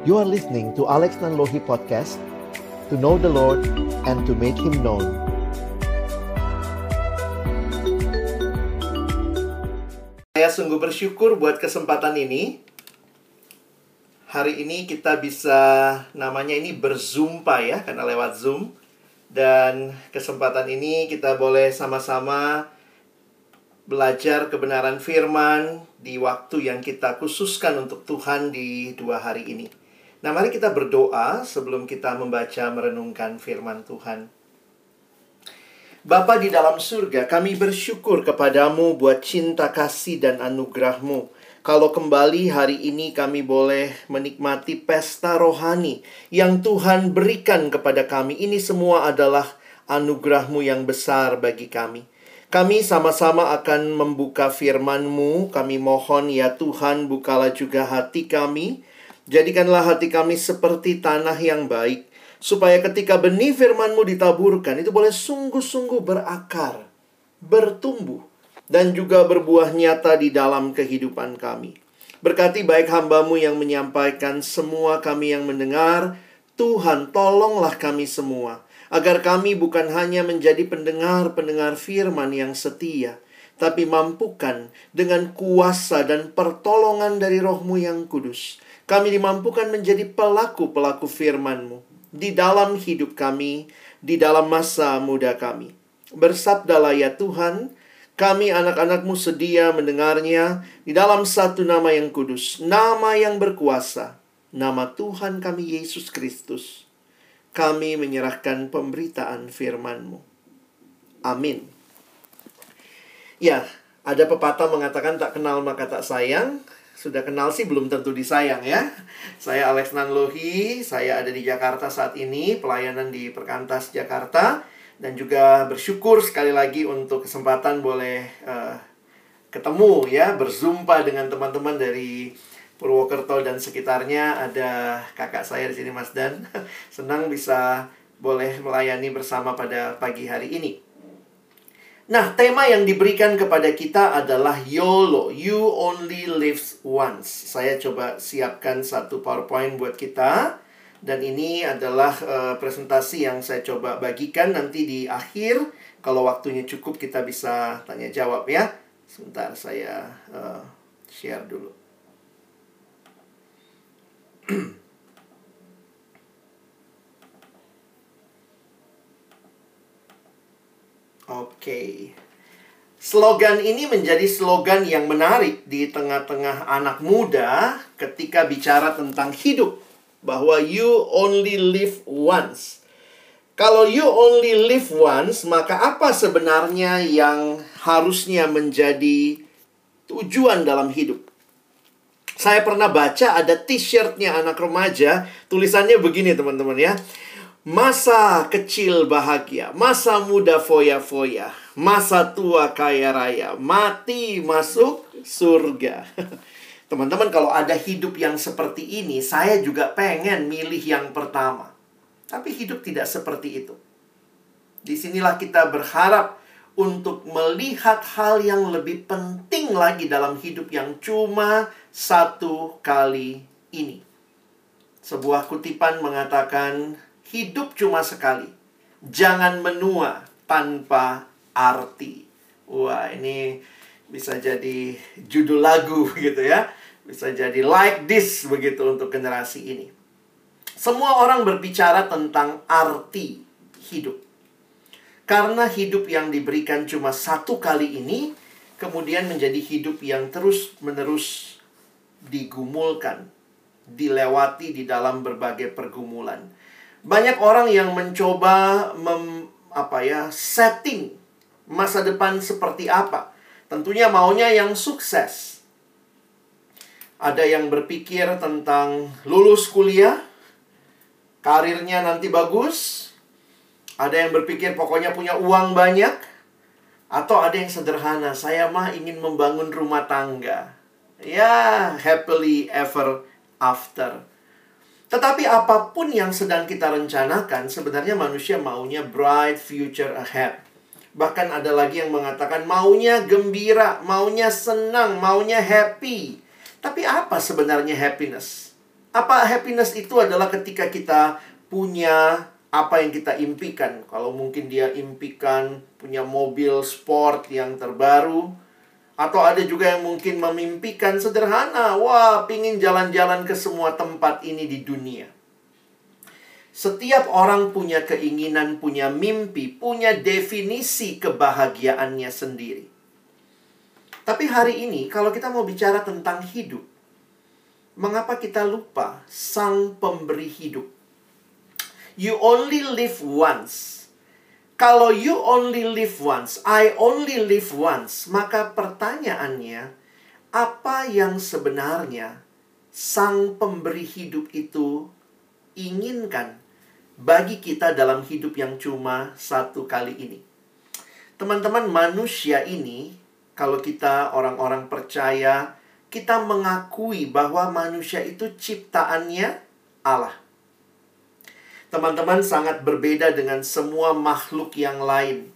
You are listening to Alex Nanlohi Podcast To know the Lord and to make Him known Saya sungguh bersyukur buat kesempatan ini. Hari ini kita bisa namanya ini berzumpa ya, karena lewat Zoom. Dan kesempatan ini kita boleh sama-sama belajar kebenaran firman di waktu yang kita khususkan untuk Tuhan di dua hari ini. Nah, mari kita berdoa sebelum kita membaca merenungkan firman Tuhan. Bapa di dalam surga, kami bersyukur kepadamu buat cinta kasih dan anugerahmu. Kalau kembali hari ini kami boleh menikmati pesta rohani yang Tuhan berikan kepada kami. Ini semua adalah anugerahmu yang besar bagi kami. Kami sama-sama akan membuka firman-Mu. Kami mohon ya Tuhan bukalah juga hati kami. Jadikanlah hati kami seperti tanah yang baik supaya ketika benih firman-Mu ditaburkan itu boleh sungguh-sungguh berakar, bertumbuh, dan juga berbuah nyata di dalam kehidupan kami. Berkati baik hambamu yang menyampaikan semua kami yang mendengar, Tuhan tolonglah kami semua, agar kami bukan hanya menjadi pendengar-pendengar firman yang setia, tapi mampukan dengan kuasa dan pertolongan dari rohmu yang kudus. Kami dimampukan menjadi pelaku-pelaku firman-Mu di dalam hidup kami, di dalam masa muda kami. Bersabdalah ya Tuhan, kami anak-anakmu sedia mendengarnya di dalam satu nama yang kudus, nama yang berkuasa, nama Tuhan kami Yesus Kristus. Kami menyerahkan pemberitaan firman-Mu. Amin. Ya, ada pepatah mengatakan tak kenal maka tak sayang. Sudah kenal sih belum tentu disayang ya. Saya Alex Nanlohi, saya ada di Jakarta saat ini, pelayanan di Perkantas Jakarta dan juga bersyukur sekali lagi untuk kesempatan boleh uh, ketemu ya, berzumpa dengan teman-teman dari Purwokerto dan sekitarnya. Ada kakak saya di sini Mas Dan. Senang bisa boleh melayani bersama pada pagi hari ini. Nah, tema yang diberikan kepada kita adalah YOLO, You Only Live Once. Saya coba siapkan satu PowerPoint buat kita. Dan ini adalah uh, presentasi yang saya coba bagikan nanti di akhir. Kalau waktunya cukup kita bisa tanya jawab ya. Sebentar saya uh, share dulu. Oke. Slogan ini menjadi slogan yang menarik di tengah-tengah anak muda ketika bicara tentang hidup. Bahwa you only live once. Kalau you only live once, maka apa sebenarnya yang harusnya menjadi tujuan dalam hidup? Saya pernah baca ada t-shirtnya anak remaja, tulisannya begini teman-teman ya. Masa kecil bahagia, masa muda foya-foya, masa tua kaya raya, mati masuk surga. Teman-teman, kalau ada hidup yang seperti ini, saya juga pengen milih yang pertama. Tapi hidup tidak seperti itu. Di sinilah kita berharap untuk melihat hal yang lebih penting lagi dalam hidup yang cuma satu kali ini. Sebuah kutipan mengatakan, hidup cuma sekali. Jangan menua tanpa arti. Wah, ini bisa jadi judul lagu gitu ya. Bisa jadi like this begitu untuk generasi ini. Semua orang berbicara tentang arti hidup. Karena hidup yang diberikan cuma satu kali ini, kemudian menjadi hidup yang terus-menerus digumulkan, dilewati di dalam berbagai pergumulan banyak orang yang mencoba mem, apa ya setting masa depan seperti apa. Tentunya maunya yang sukses. Ada yang berpikir tentang lulus kuliah, karirnya nanti bagus. Ada yang berpikir pokoknya punya uang banyak. Atau ada yang sederhana, saya mah ingin membangun rumah tangga. Ya, happily ever after. Tetapi apa pun yang sedang kita rencanakan, sebenarnya manusia maunya bright future ahead. Bahkan ada lagi yang mengatakan maunya gembira, maunya senang, maunya happy. Tapi apa sebenarnya happiness? Apa happiness itu adalah ketika kita punya apa yang kita impikan. Kalau mungkin dia impikan punya mobil sport yang terbaru, atau ada juga yang mungkin memimpikan sederhana, wah, pingin jalan-jalan ke semua tempat ini di dunia. Setiap orang punya keinginan, punya mimpi, punya definisi kebahagiaannya sendiri. Tapi hari ini, kalau kita mau bicara tentang hidup, mengapa kita lupa sang pemberi hidup? You only live once. Kalau you only live once, I only live once, maka pertanyaannya, apa yang sebenarnya sang pemberi hidup itu inginkan bagi kita dalam hidup yang cuma satu kali ini? Teman-teman, manusia ini, kalau kita orang-orang percaya, kita mengakui bahwa manusia itu ciptaannya Allah teman-teman sangat berbeda dengan semua makhluk yang lain.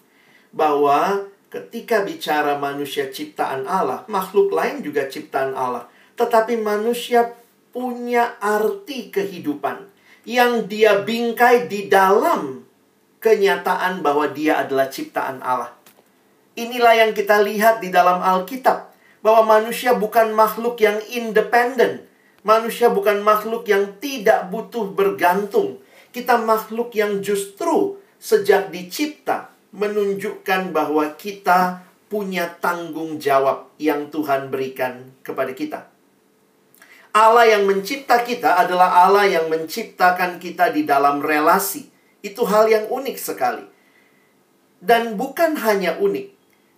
Bahwa ketika bicara manusia ciptaan Allah, makhluk lain juga ciptaan Allah. Tetapi manusia punya arti kehidupan yang dia bingkai di dalam kenyataan bahwa dia adalah ciptaan Allah. Inilah yang kita lihat di dalam Alkitab, bahwa manusia bukan makhluk yang independen. Manusia bukan makhluk yang tidak butuh bergantung kita makhluk yang justru sejak dicipta menunjukkan bahwa kita punya tanggung jawab yang Tuhan berikan kepada kita. Allah yang mencipta kita adalah Allah yang menciptakan kita di dalam relasi. Itu hal yang unik sekali. Dan bukan hanya unik,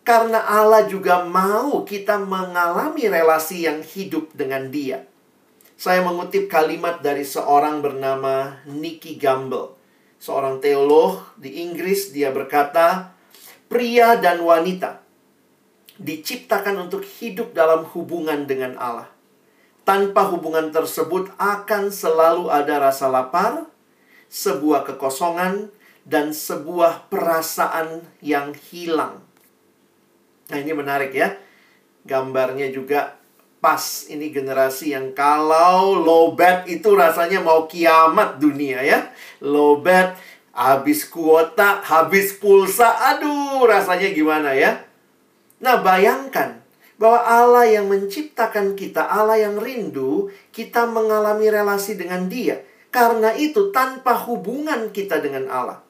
karena Allah juga mau kita mengalami relasi yang hidup dengan Dia. Saya mengutip kalimat dari seorang bernama Nicky Gamble. Seorang teolog di Inggris, dia berkata, pria dan wanita diciptakan untuk hidup dalam hubungan dengan Allah. Tanpa hubungan tersebut akan selalu ada rasa lapar, sebuah kekosongan, dan sebuah perasaan yang hilang. Nah, ini menarik ya. Gambarnya juga pas ini generasi yang kalau low bat itu rasanya mau kiamat dunia ya. Low bat habis kuota, habis pulsa, aduh rasanya gimana ya. Nah bayangkan bahwa Allah yang menciptakan kita, Allah yang rindu, kita mengalami relasi dengan dia. Karena itu tanpa hubungan kita dengan Allah.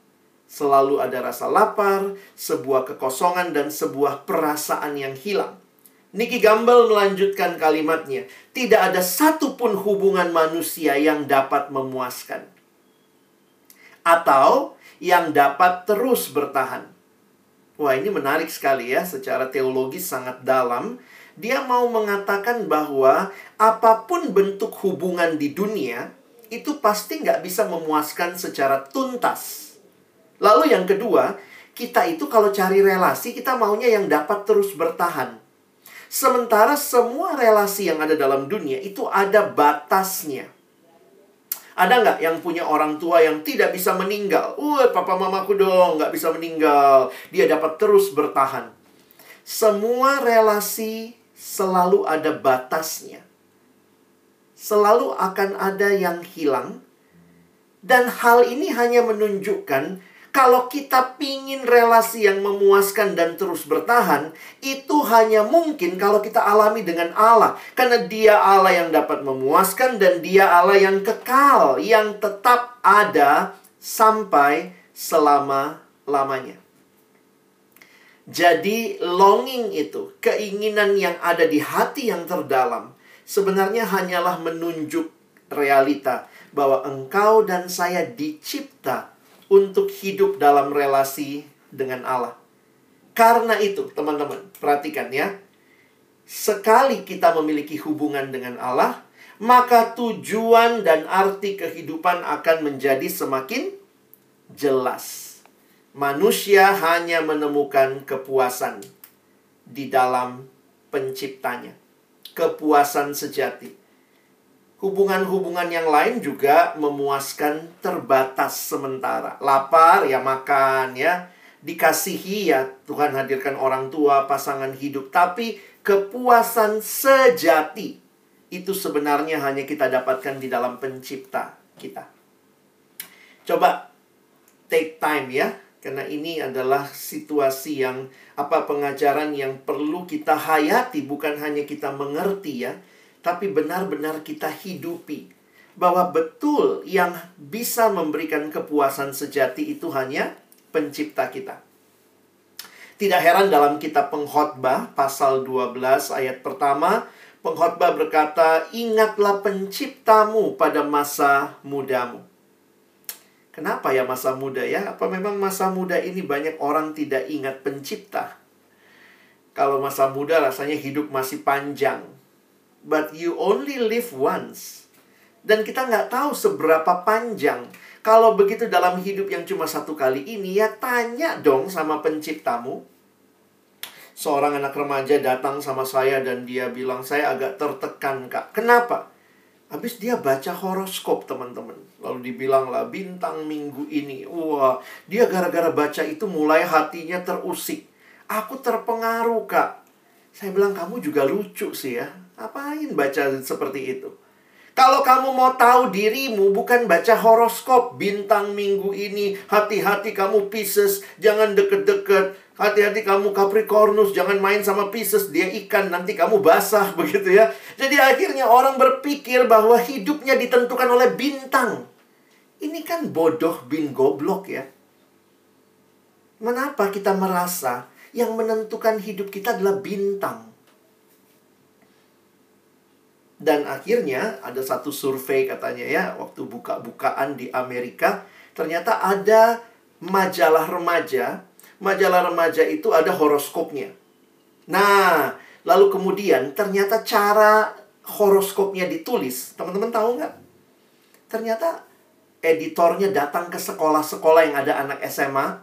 Selalu ada rasa lapar, sebuah kekosongan, dan sebuah perasaan yang hilang. Nicky Gamble melanjutkan kalimatnya. Tidak ada satupun hubungan manusia yang dapat memuaskan. Atau yang dapat terus bertahan. Wah ini menarik sekali ya, secara teologis sangat dalam. Dia mau mengatakan bahwa apa pun bentuk hubungan di dunia, itu pasti nggak bisa memuaskan secara tuntas. Lalu yang kedua, kita itu kalau cari relasi, kita maunya yang dapat terus bertahan. Sementara semua relasi yang ada dalam dunia itu ada batasnya. Ada nggak yang punya orang tua yang tidak bisa meninggal? Wah, papa mamaku dong nggak bisa meninggal. Dia dapat terus bertahan. Semua relasi selalu ada batasnya. Selalu akan ada yang hilang. Dan hal ini hanya menunjukkan kalau kita pingin relasi yang memuaskan dan terus bertahan, itu hanya mungkin kalau kita alami dengan Allah. Karena dia Allah yang dapat memuaskan dan dia Allah yang kekal, yang tetap ada sampai selama-lamanya. Jadi longing itu, keinginan yang ada di hati yang terdalam, sebenarnya hanyalah menunjuk realita bahwa engkau dan saya dicipta untuk hidup dalam relasi dengan Allah. Karena itu, teman-teman, perhatikan ya. Sekali kita memiliki hubungan dengan Allah, maka tujuan dan arti kehidupan akan menjadi semakin jelas. Manusia hanya menemukan kepuasan di dalam penciptanya. Kepuasan sejati hubungan-hubungan yang lain juga memuaskan terbatas sementara. Lapar ya makan ya, dikasihi ya Tuhan hadirkan orang tua, pasangan hidup, tapi kepuasan sejati itu sebenarnya hanya kita dapatkan di dalam pencipta kita. Coba take time ya, karena ini adalah situasi yang apa pengajaran yang perlu kita hayati. Bukan hanya kita mengerti ya, tapi benar-benar kita hidupi bahwa betul yang bisa memberikan kepuasan sejati itu hanya pencipta kita. Tidak heran dalam kitab pengkhotbah pasal 12 ayat pertama, pengkhotbah berkata, "Ingatlah penciptamu pada masa mudamu." Kenapa ya masa muda ya? Apa memang masa muda ini banyak orang tidak ingat pencipta? Kalau masa muda rasanya hidup masih panjang. But you only live once. Dan kita nggak tahu seberapa panjang kalau begitu dalam hidup yang cuma satu kali ini ya tanya dong sama penciptamu. Seorang anak remaja datang sama saya dan dia bilang saya agak tertekan kak. Kenapa? Habis dia baca horoskop teman-teman. Lalu dibilang lah bintang minggu ini. Wah dia gara-gara baca itu mulai hatinya terusik. Aku terpengaruh kak. Saya bilang kamu juga lucu sih ya. Apain baca seperti itu? Kalau kamu mau tahu dirimu, bukan baca horoskop bintang minggu ini. Hati-hati kamu Pisces, jangan deket-deket. Hati-hati kamu Capricornus, jangan main sama Pisces, dia ikan, nanti kamu basah begitu ya. Jadi akhirnya orang berpikir bahwa hidupnya ditentukan oleh bintang. Ini kan bodoh bin goblok ya. Mengapa kita merasa yang menentukan hidup kita adalah bintang? Dan akhirnya ada satu survei katanya ya, waktu buka-bukaan di Amerika, ternyata ada majalah remaja. Majalah remaja itu ada horoskopnya. Nah, lalu kemudian ternyata cara horoskopnya ditulis, teman-teman tahu nggak? Ternyata editornya datang ke sekolah-sekolah yang ada anak SMA,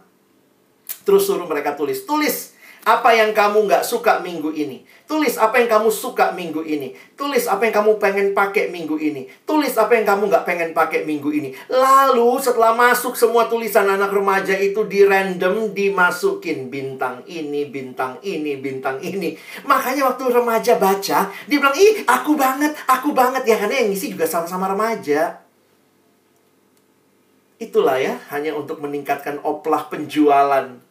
terus suruh mereka tulis, tulis apa yang kamu nggak suka minggu ini. Tulis apa yang kamu suka minggu ini. Tulis apa yang kamu pengen pakai minggu ini. Tulis apa yang kamu nggak pengen pakai minggu ini. Lalu setelah masuk semua tulisan anak remaja itu di random dimasukin bintang ini, bintang ini, bintang ini. Makanya waktu remaja baca, dia bilang, ih aku banget, aku banget. Ya karena yang ngisi juga sama-sama remaja. Itulah ya, hanya untuk meningkatkan oplah penjualan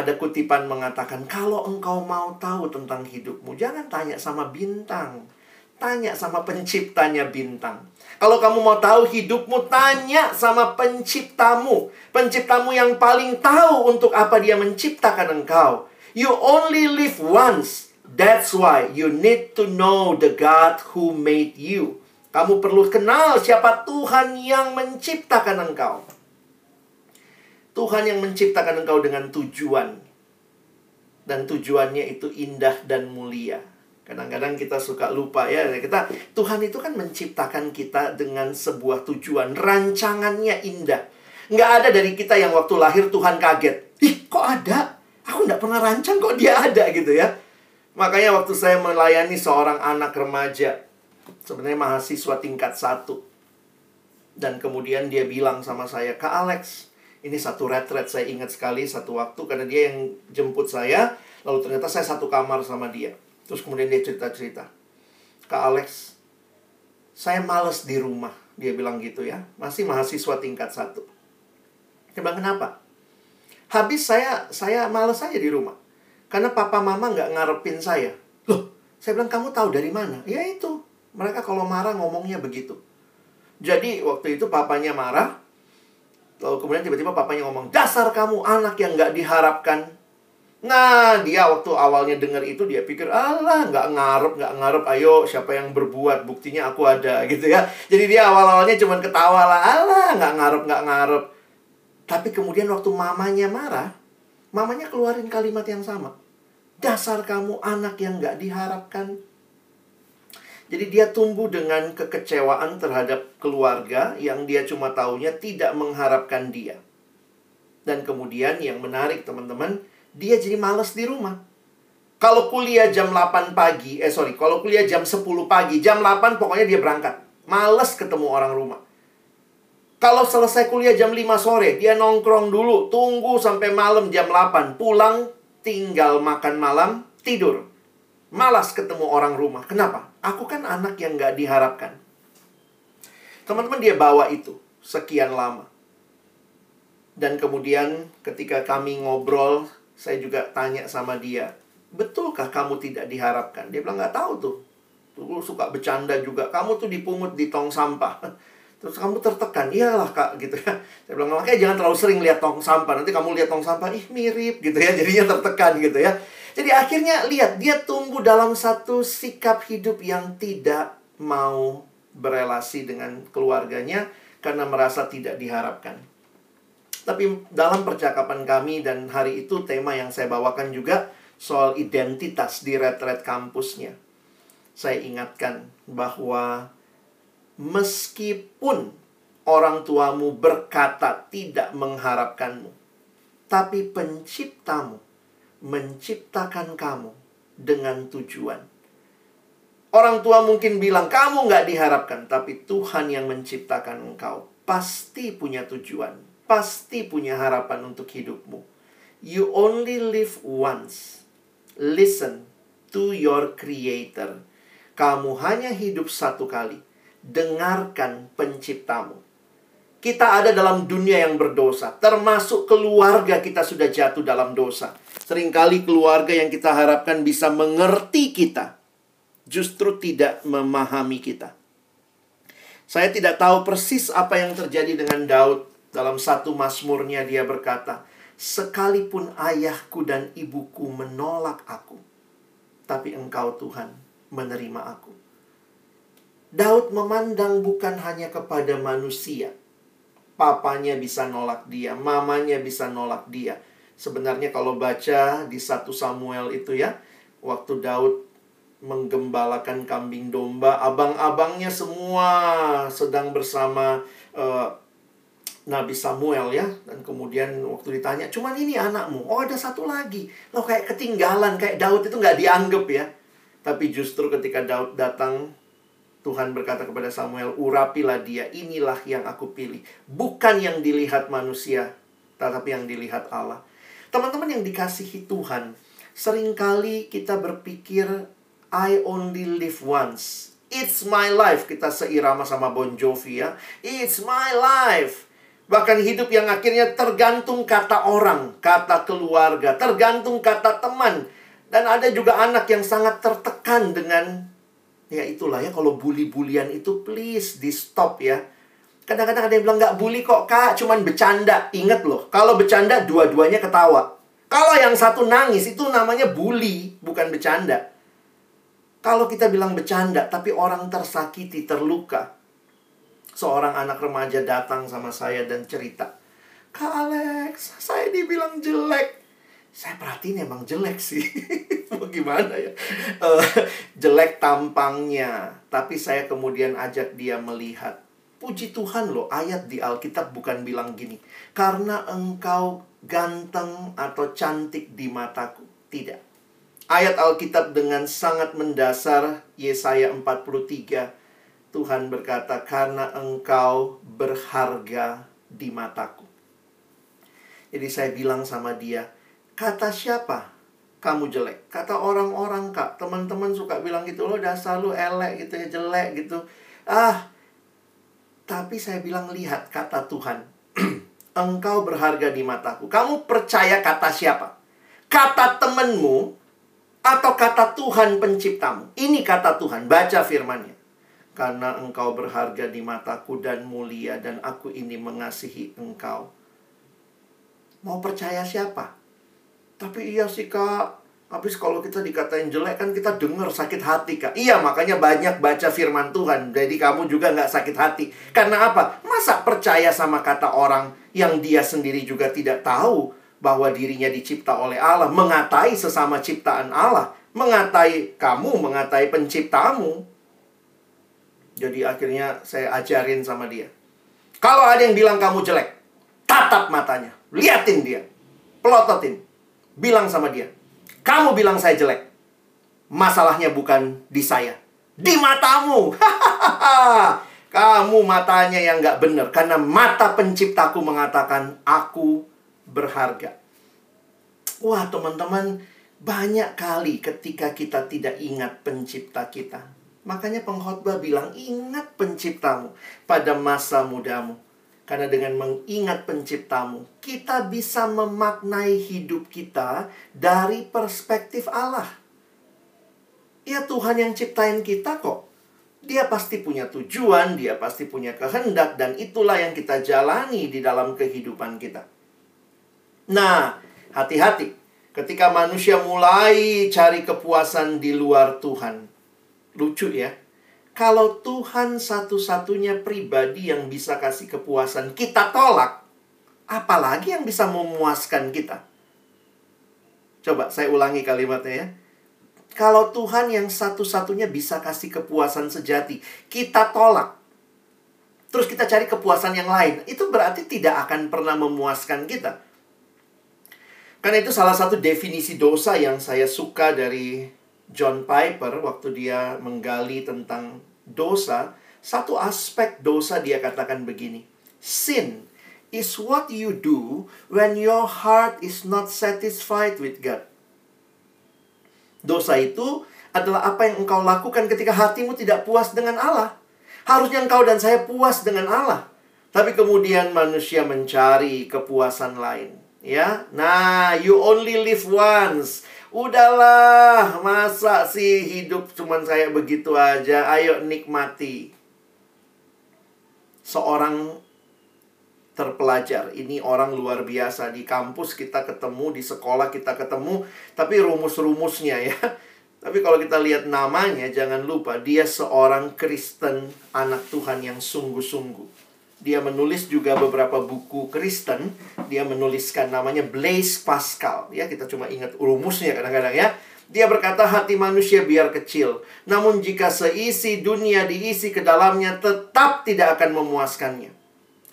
ada kutipan mengatakan, "Kalau engkau mau tahu tentang hidupmu, jangan tanya sama bintang, tanya sama penciptanya bintang." Kalau kamu mau tahu hidupmu, tanya sama penciptamu, penciptamu yang paling tahu untuk apa dia menciptakan engkau. You only live once. That's why you need to know the God who made you. Kamu perlu kenal siapa Tuhan yang menciptakan engkau. Tuhan yang menciptakan engkau dengan tujuan. Dan tujuannya itu indah dan mulia. Kadang-kadang kita suka lupa ya. Kita Tuhan itu kan menciptakan kita dengan sebuah tujuan. Rancangannya indah. Nggak ada dari kita yang waktu lahir Tuhan kaget. Ih, kok ada? Aku nggak pernah rancang kok dia ada gitu ya. Makanya waktu saya melayani seorang anak remaja. Sebenarnya mahasiswa tingkat satu. Dan kemudian dia bilang sama saya, Kak Alex, ini satu retret saya ingat sekali satu waktu karena dia yang jemput saya lalu ternyata saya satu kamar sama dia. Terus kemudian dia cerita-cerita. Kak Alex saya males di rumah dia bilang gitu ya. Masih mahasiswa tingkat satu. Dia bilang kenapa? Habis saya saya males aja di rumah karena papa mama nggak ngarepin saya. Loh saya bilang kamu tahu dari mana? Ya itu mereka kalau marah ngomongnya begitu. Jadi waktu itu papanya marah Lalu kemudian tiba-tiba papanya ngomong, dasar kamu anak yang nggak diharapkan. Nah, dia waktu awalnya dengar itu dia pikir, alah nggak ngarep, nggak ngarep, ayo siapa yang berbuat, buktinya aku ada gitu ya. Jadi dia awal-awalnya cuma ketawa lah, alah nggak ngarep, nggak ngarep. Tapi kemudian waktu mamanya marah, mamanya keluarin kalimat yang sama. Dasar kamu anak yang nggak diharapkan. Jadi dia tumbuh dengan kekecewaan terhadap keluarga yang dia cuma taunya tidak mengharapkan dia. Dan kemudian yang menarik teman-teman, dia jadi males di rumah. Kalau kuliah jam 8 pagi, eh sorry, kalau kuliah jam 10 pagi, jam 8 pokoknya dia berangkat. Males ketemu orang rumah. Kalau selesai kuliah jam 5 sore, dia nongkrong dulu, tunggu sampai malam jam 8, pulang, tinggal makan malam, tidur. Malas ketemu orang rumah. Kenapa? Aku kan anak yang nggak diharapkan. Teman-teman dia bawa itu sekian lama. Dan kemudian ketika kami ngobrol, saya juga tanya sama dia, betulkah kamu tidak diharapkan? Dia bilang nggak tahu tuh. Tuh suka bercanda juga. Kamu tuh dipungut di tong sampah. Terus kamu tertekan, iyalah kak gitu ya. Saya bilang makanya jangan terlalu sering lihat tong sampah. Nanti kamu lihat tong sampah, ih mirip gitu ya. Jadinya tertekan gitu ya. Jadi akhirnya lihat dia tumbuh dalam satu sikap hidup yang tidak mau berelasi dengan keluarganya karena merasa tidak diharapkan. Tapi dalam percakapan kami dan hari itu tema yang saya bawakan juga soal identitas di retret kampusnya. Saya ingatkan bahwa meskipun orang tuamu berkata tidak mengharapkanmu, tapi penciptamu menciptakan kamu dengan tujuan. Orang tua mungkin bilang, kamu nggak diharapkan, tapi Tuhan yang menciptakan engkau pasti punya tujuan, pasti punya harapan untuk hidupmu. You only live once. Listen to your creator. Kamu hanya hidup satu kali dengarkan penciptamu. Kita ada dalam dunia yang berdosa, termasuk keluarga kita sudah jatuh dalam dosa. Seringkali keluarga yang kita harapkan bisa mengerti kita, justru tidak memahami kita. Saya tidak tahu persis apa yang terjadi dengan Daud dalam satu masmurnya dia berkata, Sekalipun ayahku dan ibuku menolak aku, tapi engkau Tuhan menerima aku. Daud memandang bukan hanya kepada manusia. Papanya bisa nolak dia, mamanya bisa nolak dia. Sebenarnya kalau baca di satu Samuel itu ya, waktu Daud menggembalakan kambing domba, abang-abangnya semua sedang bersama uh, Nabi Samuel ya dan kemudian waktu ditanya cuman ini anakmu oh ada satu lagi lo kayak ketinggalan kayak Daud itu nggak dianggap ya tapi justru ketika Daud datang Tuhan berkata kepada Samuel, "Urapilah dia, inilah yang aku pilih." Bukan yang dilihat manusia, tetapi yang dilihat Allah. Teman-teman yang dikasihi Tuhan, sering kali kita berpikir, "I only live once." It's my life. Kita seirama sama Bon Jovi ya. It's my life. Bahkan hidup yang akhirnya tergantung kata orang, kata keluarga, tergantung kata teman. Dan ada juga anak yang sangat tertekan dengan Ya itulah ya kalau bully-bulian itu please di stop ya. Kadang-kadang ada yang bilang nggak bully kok kak, cuman bercanda. Ingat loh, kalau bercanda dua-duanya ketawa. Kalau yang satu nangis itu namanya bully, bukan bercanda. Kalau kita bilang bercanda, tapi orang tersakiti, terluka. Seorang anak remaja datang sama saya dan cerita. Kak Alex, saya dibilang jelek saya perhatiin emang jelek sih. Gimana ya? Uh, jelek tampangnya. Tapi saya kemudian ajak dia melihat. Puji Tuhan loh, ayat di Alkitab bukan bilang gini. Karena engkau ganteng atau cantik di mataku. Tidak. Ayat Alkitab dengan sangat mendasar, Yesaya 43. Tuhan berkata, karena engkau berharga di mataku. Jadi saya bilang sama dia, Kata siapa? Kamu jelek. Kata orang-orang, Kak. Teman-teman suka bilang gitu, lo dasar lu elek gitu ya, jelek gitu. Ah, tapi saya bilang, lihat kata Tuhan. Engkau berharga di mataku. Kamu percaya kata siapa? Kata temenmu atau kata Tuhan penciptamu? Ini kata Tuhan. Baca firmannya. Karena engkau berharga di mataku dan mulia dan aku ini mengasihi engkau. Mau percaya siapa? Tapi iya sih kak, habis kalau kita dikatain jelek kan kita dengar sakit hati kak. Iya makanya banyak baca firman Tuhan. Jadi kamu juga nggak sakit hati. Karena apa? Masa percaya sama kata orang yang dia sendiri juga tidak tahu bahwa dirinya dicipta oleh Allah. Mengatai sesama ciptaan Allah. Mengatai kamu, mengatai penciptamu. Jadi akhirnya saya ajarin sama dia. Kalau ada yang bilang kamu jelek, tatap matanya. Liatin dia. Pelototin bilang sama dia, "Kamu bilang saya jelek. Masalahnya bukan di saya, di matamu." Kamu matanya yang gak benar karena mata penciptaku mengatakan aku berharga. Wah, teman-teman, Banyak kali ketika kita tidak ingat pencipta kita. Makanya pengkhotbah bilang, ingat penciptamu pada masa mudamu. Karena dengan mengingat penciptamu, kita bisa memaknai hidup kita dari perspektif Allah. Ya Tuhan yang ciptain kita kok. Dia pasti punya tujuan, dia pasti punya kehendak, dan itulah yang kita jalani di dalam kehidupan kita. Nah, hati-hati ketika manusia mulai cari kepuasan di luar Tuhan. Lucu ya, kalau Tuhan satu-satunya pribadi yang bisa kasih kepuasan, kita tolak. Apalagi yang bisa memuaskan kita? Coba saya ulangi kalimatnya ya. Kalau Tuhan yang satu-satunya bisa kasih kepuasan sejati, kita tolak. Terus kita cari kepuasan yang lain. Itu berarti tidak akan pernah memuaskan kita. Karena itu salah satu definisi dosa yang saya suka dari John Piper waktu dia menggali tentang dosa, satu aspek dosa dia katakan begini. Sin is what you do when your heart is not satisfied with God. Dosa itu adalah apa yang engkau lakukan ketika hatimu tidak puas dengan Allah. Harusnya engkau dan saya puas dengan Allah. Tapi kemudian manusia mencari kepuasan lain. Ya, nah, you only live once. Udahlah, masa sih hidup cuman saya begitu aja? Ayo nikmati. Seorang terpelajar, ini orang luar biasa di kampus kita ketemu, di sekolah kita ketemu, tapi rumus-rumusnya ya. Tapi kalau kita lihat namanya, jangan lupa dia seorang Kristen anak Tuhan yang sungguh-sungguh. Dia menulis juga beberapa buku Kristen. Dia menuliskan namanya Blaise Pascal. Ya, kita cuma ingat rumusnya kadang-kadang ya. Dia berkata hati manusia biar kecil. Namun jika seisi dunia diisi ke dalamnya tetap tidak akan memuaskannya.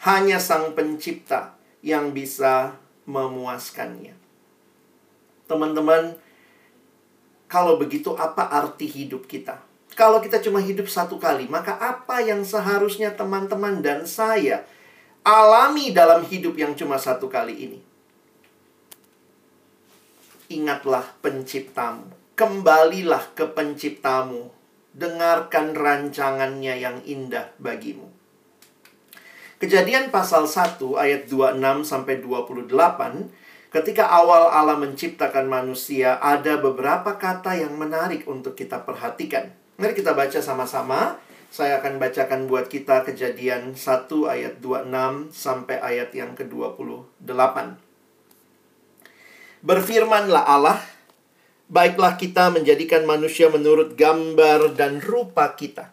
Hanya sang pencipta yang bisa memuaskannya. Teman-teman, kalau begitu apa arti hidup kita? Kalau kita cuma hidup satu kali, maka apa yang seharusnya teman-teman dan saya alami dalam hidup yang cuma satu kali ini? Ingatlah penciptamu. Kembalilah ke penciptamu. Dengarkan rancangannya yang indah bagimu. Kejadian pasal 1 ayat 26 sampai 28 Ketika awal Allah menciptakan manusia, ada beberapa kata yang menarik untuk kita perhatikan. Mari kita baca sama-sama. Saya akan bacakan buat kita kejadian 1 ayat 26 sampai ayat yang ke-28. Berfirmanlah Allah, baiklah kita menjadikan manusia menurut gambar dan rupa kita.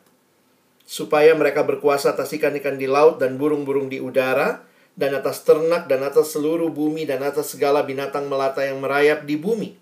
Supaya mereka berkuasa atas ikan-ikan di laut dan burung-burung di udara, dan atas ternak dan atas seluruh bumi dan atas segala binatang melata yang merayap di bumi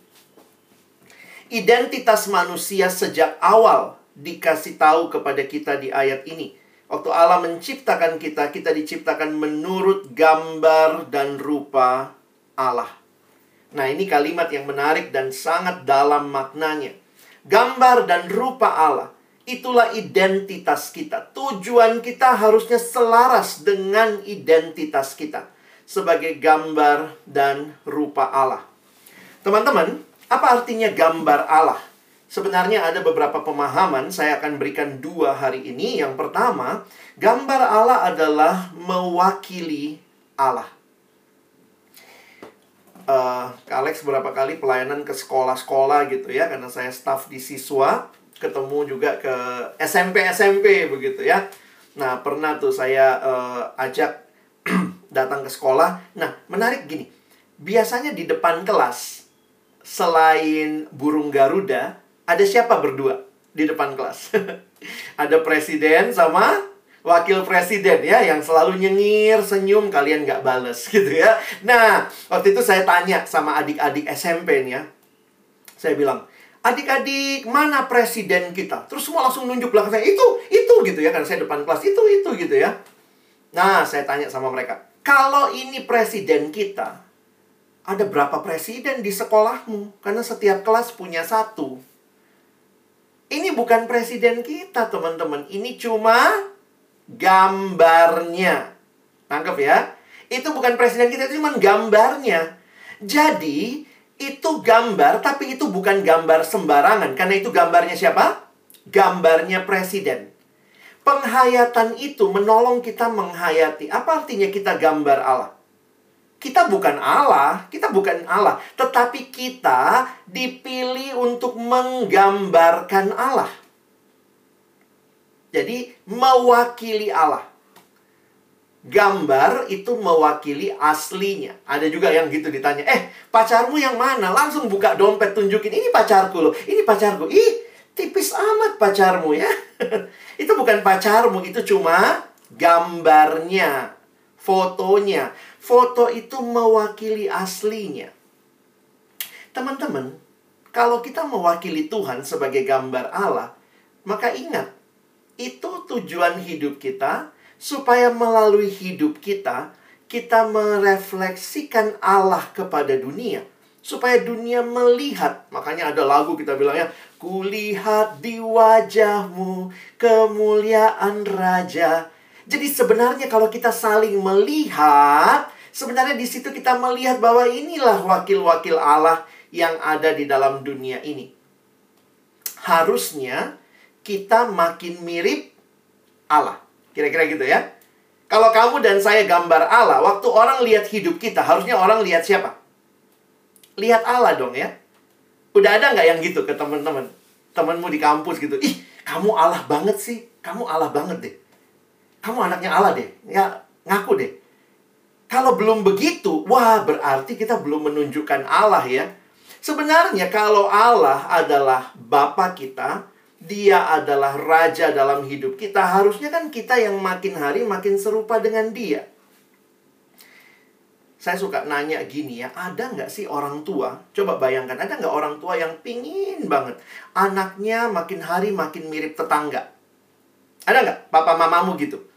identitas manusia sejak awal dikasih tahu kepada kita di ayat ini. Waktu Allah menciptakan kita, kita diciptakan menurut gambar dan rupa Allah. Nah, ini kalimat yang menarik dan sangat dalam maknanya. Gambar dan rupa Allah itulah identitas kita. Tujuan kita harusnya selaras dengan identitas kita sebagai gambar dan rupa Allah. Teman-teman, apa artinya gambar Allah? Sebenarnya ada beberapa pemahaman, saya akan berikan dua hari ini. Yang pertama, gambar Allah adalah mewakili Allah. Uh, Alex berapa kali pelayanan ke sekolah-sekolah gitu ya, karena saya staff di siswa, ketemu juga ke SMP-SMP begitu ya. Nah, pernah tuh saya uh, ajak datang ke sekolah. Nah, menarik gini, biasanya di depan kelas selain burung Garuda, ada siapa berdua di depan kelas? ada presiden sama wakil presiden ya yang selalu nyengir, senyum, kalian nggak bales gitu ya. Nah, waktu itu saya tanya sama adik-adik SMP nih ya. Saya bilang, adik-adik, mana presiden kita? Terus semua langsung nunjuk belakang saya, itu, itu gitu ya, karena saya depan kelas, itu, itu gitu ya. Nah, saya tanya sama mereka, kalau ini presiden kita, ada berapa presiden di sekolahmu? Karena setiap kelas punya satu. Ini bukan presiden kita, teman-teman. Ini cuma gambarnya. Tangkap ya? Itu bukan presiden kita, itu cuma gambarnya. Jadi, itu gambar, tapi itu bukan gambar sembarangan. Karena itu gambarnya siapa? Gambarnya presiden. Penghayatan itu menolong kita menghayati. Apa artinya kita gambar Allah? Kita bukan Allah, kita bukan Allah, tetapi kita dipilih untuk menggambarkan Allah. Jadi, mewakili Allah. Gambar itu mewakili aslinya. Ada juga yang gitu ditanya, "Eh, pacarmu yang mana?" Langsung buka dompet tunjukin, "Ini pacarku loh. Ini pacarku." Ih, tipis amat pacarmu ya. itu bukan pacarmu, itu cuma gambarnya, fotonya foto itu mewakili aslinya. Teman-teman, kalau kita mewakili Tuhan sebagai gambar Allah, maka ingat, itu tujuan hidup kita supaya melalui hidup kita kita merefleksikan Allah kepada dunia supaya dunia melihat. Makanya ada lagu kita bilangnya, kulihat di wajahmu kemuliaan raja. Jadi sebenarnya kalau kita saling melihat, sebenarnya di situ kita melihat bahwa inilah wakil-wakil Allah yang ada di dalam dunia ini. Harusnya kita makin mirip Allah. Kira-kira gitu ya. Kalau kamu dan saya gambar Allah, waktu orang lihat hidup kita, harusnya orang lihat siapa? Lihat Allah dong ya. Udah ada nggak yang gitu ke teman-teman? Temanmu di kampus gitu. Ih, kamu Allah banget sih. Kamu Allah banget deh kamu anaknya Allah deh. Ya, ngaku deh. Kalau belum begitu, wah berarti kita belum menunjukkan Allah ya. Sebenarnya kalau Allah adalah Bapa kita, dia adalah Raja dalam hidup kita, harusnya kan kita yang makin hari makin serupa dengan dia. Saya suka nanya gini ya, ada nggak sih orang tua? Coba bayangkan, ada nggak orang tua yang pingin banget anaknya makin hari makin mirip tetangga? Ada nggak papa mamamu gitu?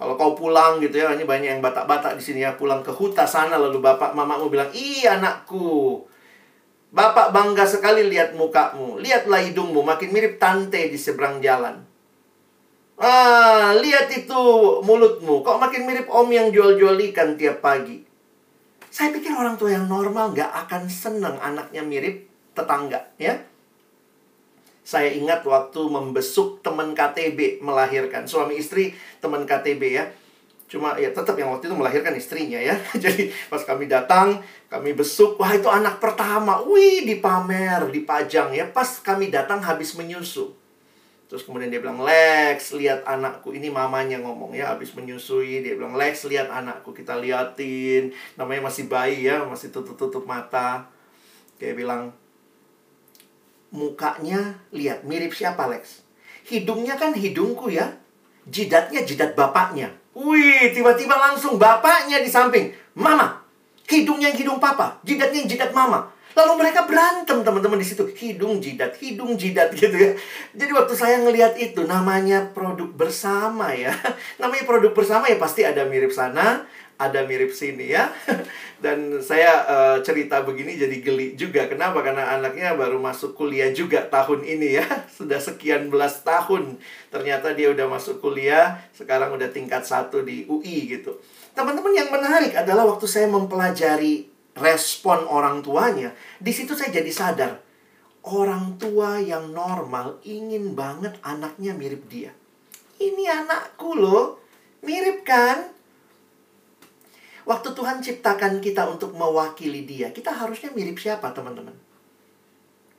Kalau kau pulang gitu ya, ini banyak yang batak-batak di sini ya, pulang ke huta sana lalu bapak mamamu bilang, "Iya anakku, Bapak bangga sekali lihat mukamu. Lihatlah hidungmu, makin mirip tante di seberang jalan. Ah, lihat itu mulutmu. Kok makin mirip om yang jual-jual ikan tiap pagi. Saya pikir orang tua yang normal nggak akan senang anaknya mirip tetangga, ya. Saya ingat waktu membesuk teman KTB melahirkan. Suami istri teman KTB ya. Cuma ya tetap yang waktu itu melahirkan istrinya ya. Jadi pas kami datang, kami besuk, wah itu anak pertama. Wih, dipamer, dipajang ya. Pas kami datang habis menyusu. Terus kemudian dia bilang, Lex, lihat anakku. Ini mamanya ngomong ya, habis menyusui. Dia bilang, Lex, lihat anakku. Kita liatin. Namanya masih bayi ya, masih tutup-tutup mata. Dia bilang, mukanya lihat mirip siapa Lex? Hidungnya kan hidungku ya. Jidatnya jidat bapaknya. Wih, tiba-tiba langsung bapaknya di samping. Mama, hidungnya yang hidung papa, jidatnya yang jidat mama. Lalu mereka berantem teman-teman di situ. Hidung jidat, hidung jidat gitu ya. Jadi waktu saya ngelihat itu namanya produk bersama ya. Namanya produk bersama ya pasti ada mirip sana, ada mirip sini ya. Dan saya uh, cerita begini jadi geli juga. Kenapa? Karena anaknya baru masuk kuliah juga tahun ini ya. Sudah sekian belas tahun. Ternyata dia udah masuk kuliah, sekarang udah tingkat satu di UI gitu. Teman-teman yang menarik adalah waktu saya mempelajari respon orang tuanya, di situ saya jadi sadar. Orang tua yang normal ingin banget anaknya mirip dia. Ini anakku loh. Mirip kan? Waktu Tuhan ciptakan kita untuk mewakili dia, kita harusnya mirip siapa teman-teman?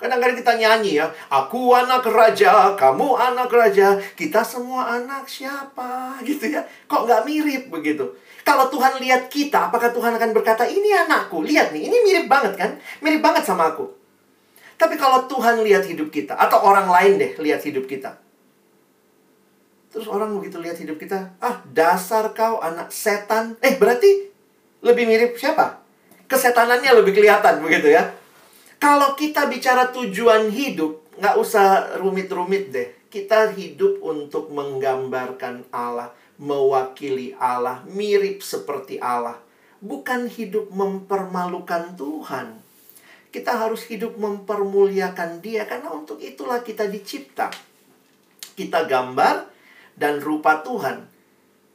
Kadang-kadang kita nyanyi ya, aku anak raja, kamu anak raja, kita semua anak siapa gitu ya. Kok nggak mirip begitu? Kalau Tuhan lihat kita, apakah Tuhan akan berkata, ini anakku, lihat nih, ini mirip banget kan? Mirip banget sama aku. Tapi kalau Tuhan lihat hidup kita, atau orang lain deh lihat hidup kita. Terus orang begitu lihat hidup kita, ah dasar kau anak setan. Eh berarti lebih mirip siapa? Kesetanannya lebih kelihatan begitu ya. Kalau kita bicara tujuan hidup, nggak usah rumit-rumit deh. Kita hidup untuk menggambarkan Allah, mewakili Allah, mirip seperti Allah. Bukan hidup mempermalukan Tuhan. Kita harus hidup mempermuliakan Dia, karena untuk itulah kita dicipta. Kita gambar dan rupa Tuhan.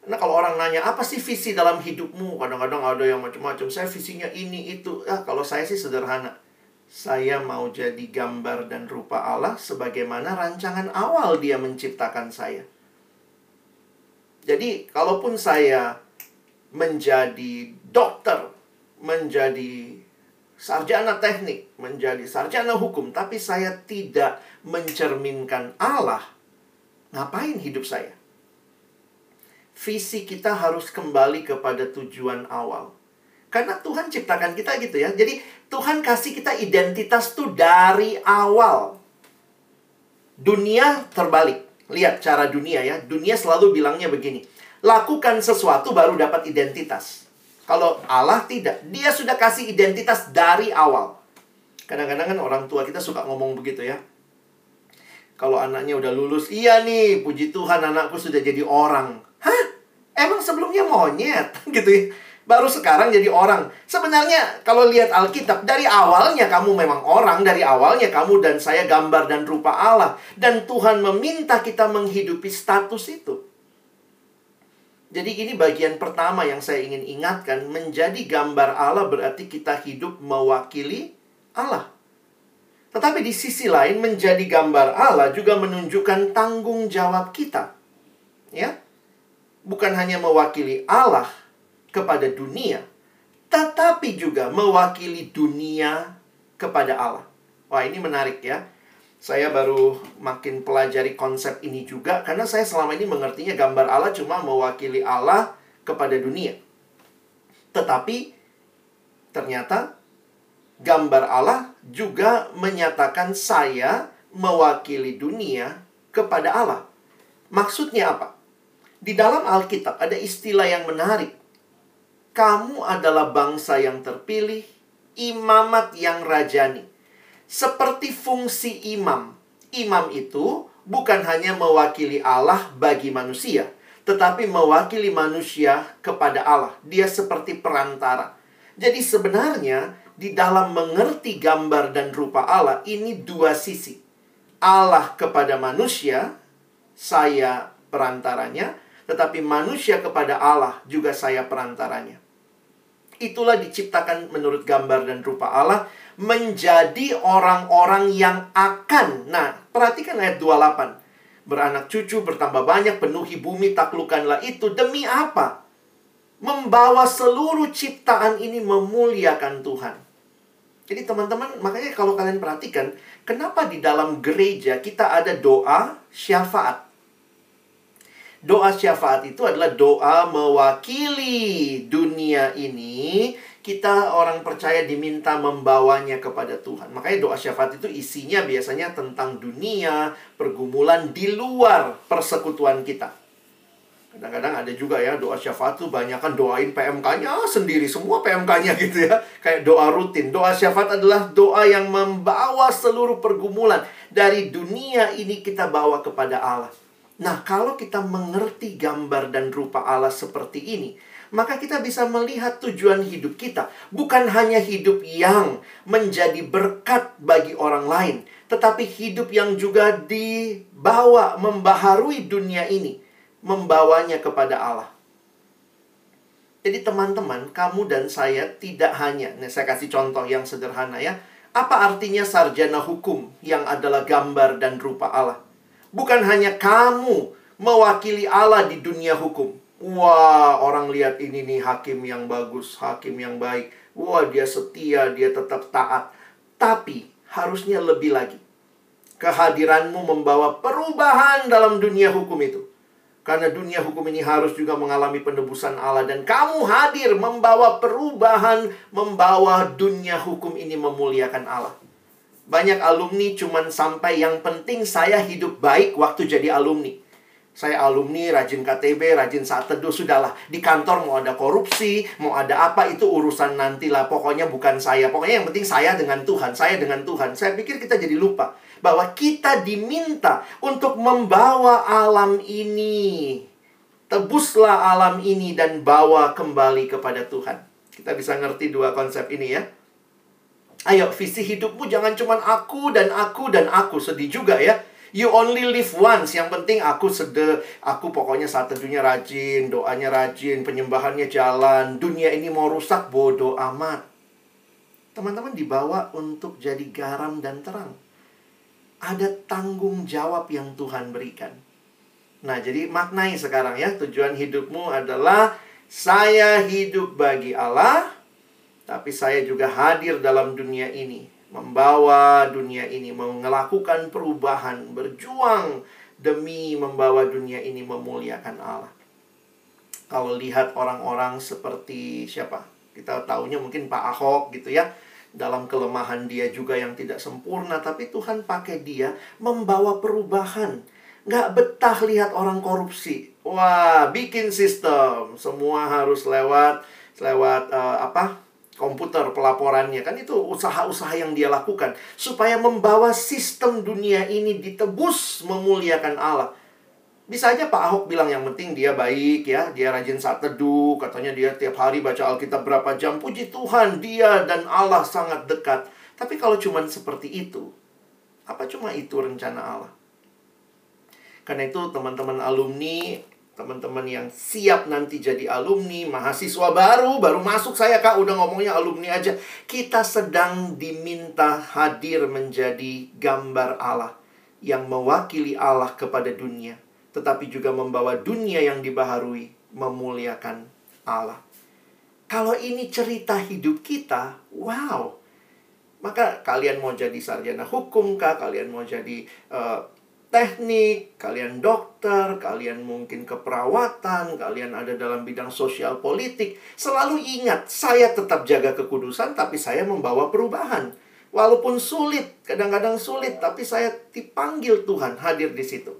Nah kalau orang nanya apa sih visi dalam hidupmu? Kadang-kadang ada yang macam-macam. Saya visinya ini itu. Ah kalau saya sih sederhana saya mau jadi gambar dan rupa Allah sebagaimana rancangan awal Dia menciptakan saya. Jadi, kalaupun saya menjadi dokter, menjadi sarjana teknik, menjadi sarjana hukum, tapi saya tidak mencerminkan Allah, ngapain hidup saya? Visi kita harus kembali kepada tujuan awal. Karena Tuhan ciptakan kita gitu ya. Jadi Tuhan kasih kita identitas tuh dari awal. Dunia terbalik. Lihat cara dunia ya. Dunia selalu bilangnya begini. Lakukan sesuatu baru dapat identitas. Kalau Allah tidak. Dia sudah kasih identitas dari awal. Kadang-kadang kan orang tua kita suka ngomong begitu ya. Kalau anaknya udah lulus, iya nih, puji Tuhan anakku sudah jadi orang. Hah? Emang sebelumnya monyet? gitu ya baru sekarang jadi orang. Sebenarnya kalau lihat Alkitab, dari awalnya kamu memang orang, dari awalnya kamu dan saya gambar dan rupa Allah. Dan Tuhan meminta kita menghidupi status itu. Jadi ini bagian pertama yang saya ingin ingatkan, menjadi gambar Allah berarti kita hidup mewakili Allah. Tetapi di sisi lain menjadi gambar Allah juga menunjukkan tanggung jawab kita. Ya. Bukan hanya mewakili Allah, kepada dunia, tetapi juga mewakili dunia kepada Allah. Wah, ini menarik ya. Saya baru makin pelajari konsep ini juga karena saya selama ini mengertinya gambar Allah cuma mewakili Allah kepada dunia. Tetapi ternyata gambar Allah juga menyatakan saya mewakili dunia kepada Allah. Maksudnya apa? Di dalam Alkitab ada istilah yang menarik kamu adalah bangsa yang terpilih, imamat yang rajani. Seperti fungsi imam. Imam itu bukan hanya mewakili Allah bagi manusia, tetapi mewakili manusia kepada Allah. Dia seperti perantara. Jadi sebenarnya di dalam mengerti gambar dan rupa Allah ini dua sisi. Allah kepada manusia, saya perantaranya, tetapi manusia kepada Allah juga saya perantaranya. Itulah diciptakan menurut gambar dan rupa Allah menjadi orang-orang yang akan. Nah, perhatikan ayat 28. Beranak cucu, bertambah banyak, penuhi bumi, taklukkanlah itu. Demi apa? Membawa seluruh ciptaan ini memuliakan Tuhan. Jadi teman-teman, makanya kalau kalian perhatikan, kenapa di dalam gereja kita ada doa syafaat? Doa syafaat itu adalah doa mewakili dunia ini. Kita orang percaya diminta membawanya kepada Tuhan. Makanya doa syafaat itu isinya biasanya tentang dunia, pergumulan di luar persekutuan kita. Kadang-kadang ada juga ya doa syafaat tuh banyak kan doain PMK-nya sendiri semua PMK-nya gitu ya. Kayak doa rutin. Doa syafaat adalah doa yang membawa seluruh pergumulan dari dunia ini kita bawa kepada Allah. Nah, kalau kita mengerti gambar dan rupa Allah seperti ini, maka kita bisa melihat tujuan hidup kita bukan hanya hidup yang menjadi berkat bagi orang lain, tetapi hidup yang juga dibawa membaharui dunia ini, membawanya kepada Allah. Jadi teman-teman, kamu dan saya tidak hanya, nah saya kasih contoh yang sederhana ya. Apa artinya sarjana hukum yang adalah gambar dan rupa Allah? Bukan hanya kamu mewakili Allah di dunia hukum. Wah, orang lihat ini nih hakim yang bagus, hakim yang baik. Wah, dia setia, dia tetap taat. Tapi harusnya lebih lagi. Kehadiranmu membawa perubahan dalam dunia hukum itu. Karena dunia hukum ini harus juga mengalami penebusan Allah dan kamu hadir membawa perubahan, membawa dunia hukum ini memuliakan Allah. Banyak alumni cuman sampai yang penting saya hidup baik waktu jadi alumni. Saya alumni, rajin KTB, rajin saat teduh, sudahlah. Di kantor mau ada korupsi, mau ada apa, itu urusan nantilah. Pokoknya bukan saya. Pokoknya yang penting saya dengan Tuhan, saya dengan Tuhan. Saya pikir kita jadi lupa bahwa kita diminta untuk membawa alam ini. Tebuslah alam ini dan bawa kembali kepada Tuhan. Kita bisa ngerti dua konsep ini ya. Ayo, visi hidupmu jangan cuma aku dan aku dan aku. Sedih juga ya You only live once. Yang penting aku sede, aku pokoknya saat teduhnya rajin, doanya rajin, penyembahannya jalan. Dunia ini mau rusak, bodoh amat. Teman-teman dibawa untuk jadi garam dan terang. Ada tanggung jawab yang Tuhan berikan. Nah, jadi maknai sekarang ya, tujuan hidupmu adalah saya hidup bagi Allah, tapi saya juga hadir dalam dunia ini membawa dunia ini melakukan perubahan, berjuang demi membawa dunia ini memuliakan Allah. Kalau lihat orang-orang seperti siapa? Kita tahunya mungkin Pak Ahok gitu ya. Dalam kelemahan dia juga yang tidak sempurna, tapi Tuhan pakai dia membawa perubahan. Nggak betah lihat orang korupsi. Wah, bikin sistem. Semua harus lewat lewat uh, apa? Komputer pelaporannya kan itu usaha-usaha yang dia lakukan supaya membawa sistem dunia ini ditebus memuliakan Allah. Bisa aja Pak Ahok bilang yang penting dia baik ya, dia rajin saat teduh, katanya dia tiap hari baca Alkitab berapa jam. Puji Tuhan, dia dan Allah sangat dekat. Tapi kalau cuma seperti itu, apa cuma itu rencana Allah? Karena itu teman-teman alumni teman-teman yang siap nanti jadi alumni, mahasiswa baru, baru masuk saya kak, udah ngomongnya alumni aja. Kita sedang diminta hadir menjadi gambar Allah yang mewakili Allah kepada dunia, tetapi juga membawa dunia yang dibaharui memuliakan Allah. Kalau ini cerita hidup kita, wow. Maka kalian mau jadi sarjana hukum kah? Kalian mau jadi uh, teknik, kalian dokter, kalian mungkin keperawatan, kalian ada dalam bidang sosial politik, selalu ingat, saya tetap jaga kekudusan, tapi saya membawa perubahan. Walaupun sulit, kadang-kadang sulit, tapi saya dipanggil Tuhan hadir di situ.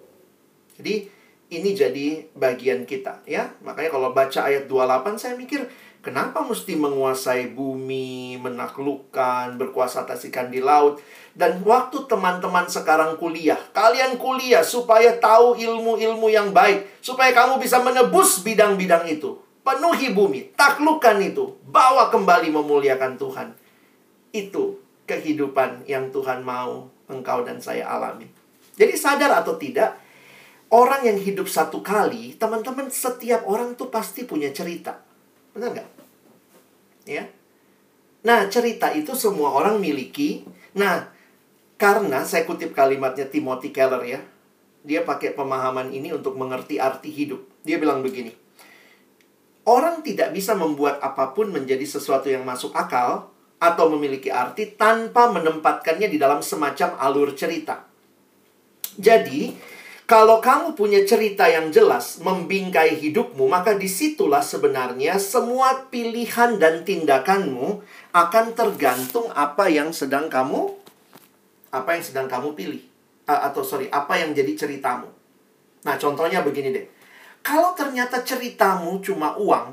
Jadi, ini jadi bagian kita, ya. Makanya kalau baca ayat 28, saya mikir, Kenapa mesti menguasai bumi, menaklukkan, berkuasa atas ikan di laut? Dan waktu teman-teman sekarang kuliah, kalian kuliah supaya tahu ilmu-ilmu yang baik, supaya kamu bisa menebus bidang-bidang itu. Penuhi bumi, taklukkan itu, bawa kembali memuliakan Tuhan. Itu kehidupan yang Tuhan mau engkau dan saya alami. Jadi sadar atau tidak, orang yang hidup satu kali, teman-teman setiap orang tuh pasti punya cerita. Benar nggak? Ya. Nah, cerita itu semua orang miliki. Nah, karena saya kutip kalimatnya Timothy Keller ya. Dia pakai pemahaman ini untuk mengerti arti hidup. Dia bilang begini. Orang tidak bisa membuat apa pun menjadi sesuatu yang masuk akal atau memiliki arti tanpa menempatkannya di dalam semacam alur cerita. Jadi, kalau kamu punya cerita yang jelas membingkai hidupmu, maka di situlah sebenarnya semua pilihan dan tindakanmu akan tergantung apa yang sedang kamu apa yang sedang kamu pilih. Atau sorry, apa yang jadi ceritamu. Nah, contohnya begini deh. Kalau ternyata ceritamu cuma uang,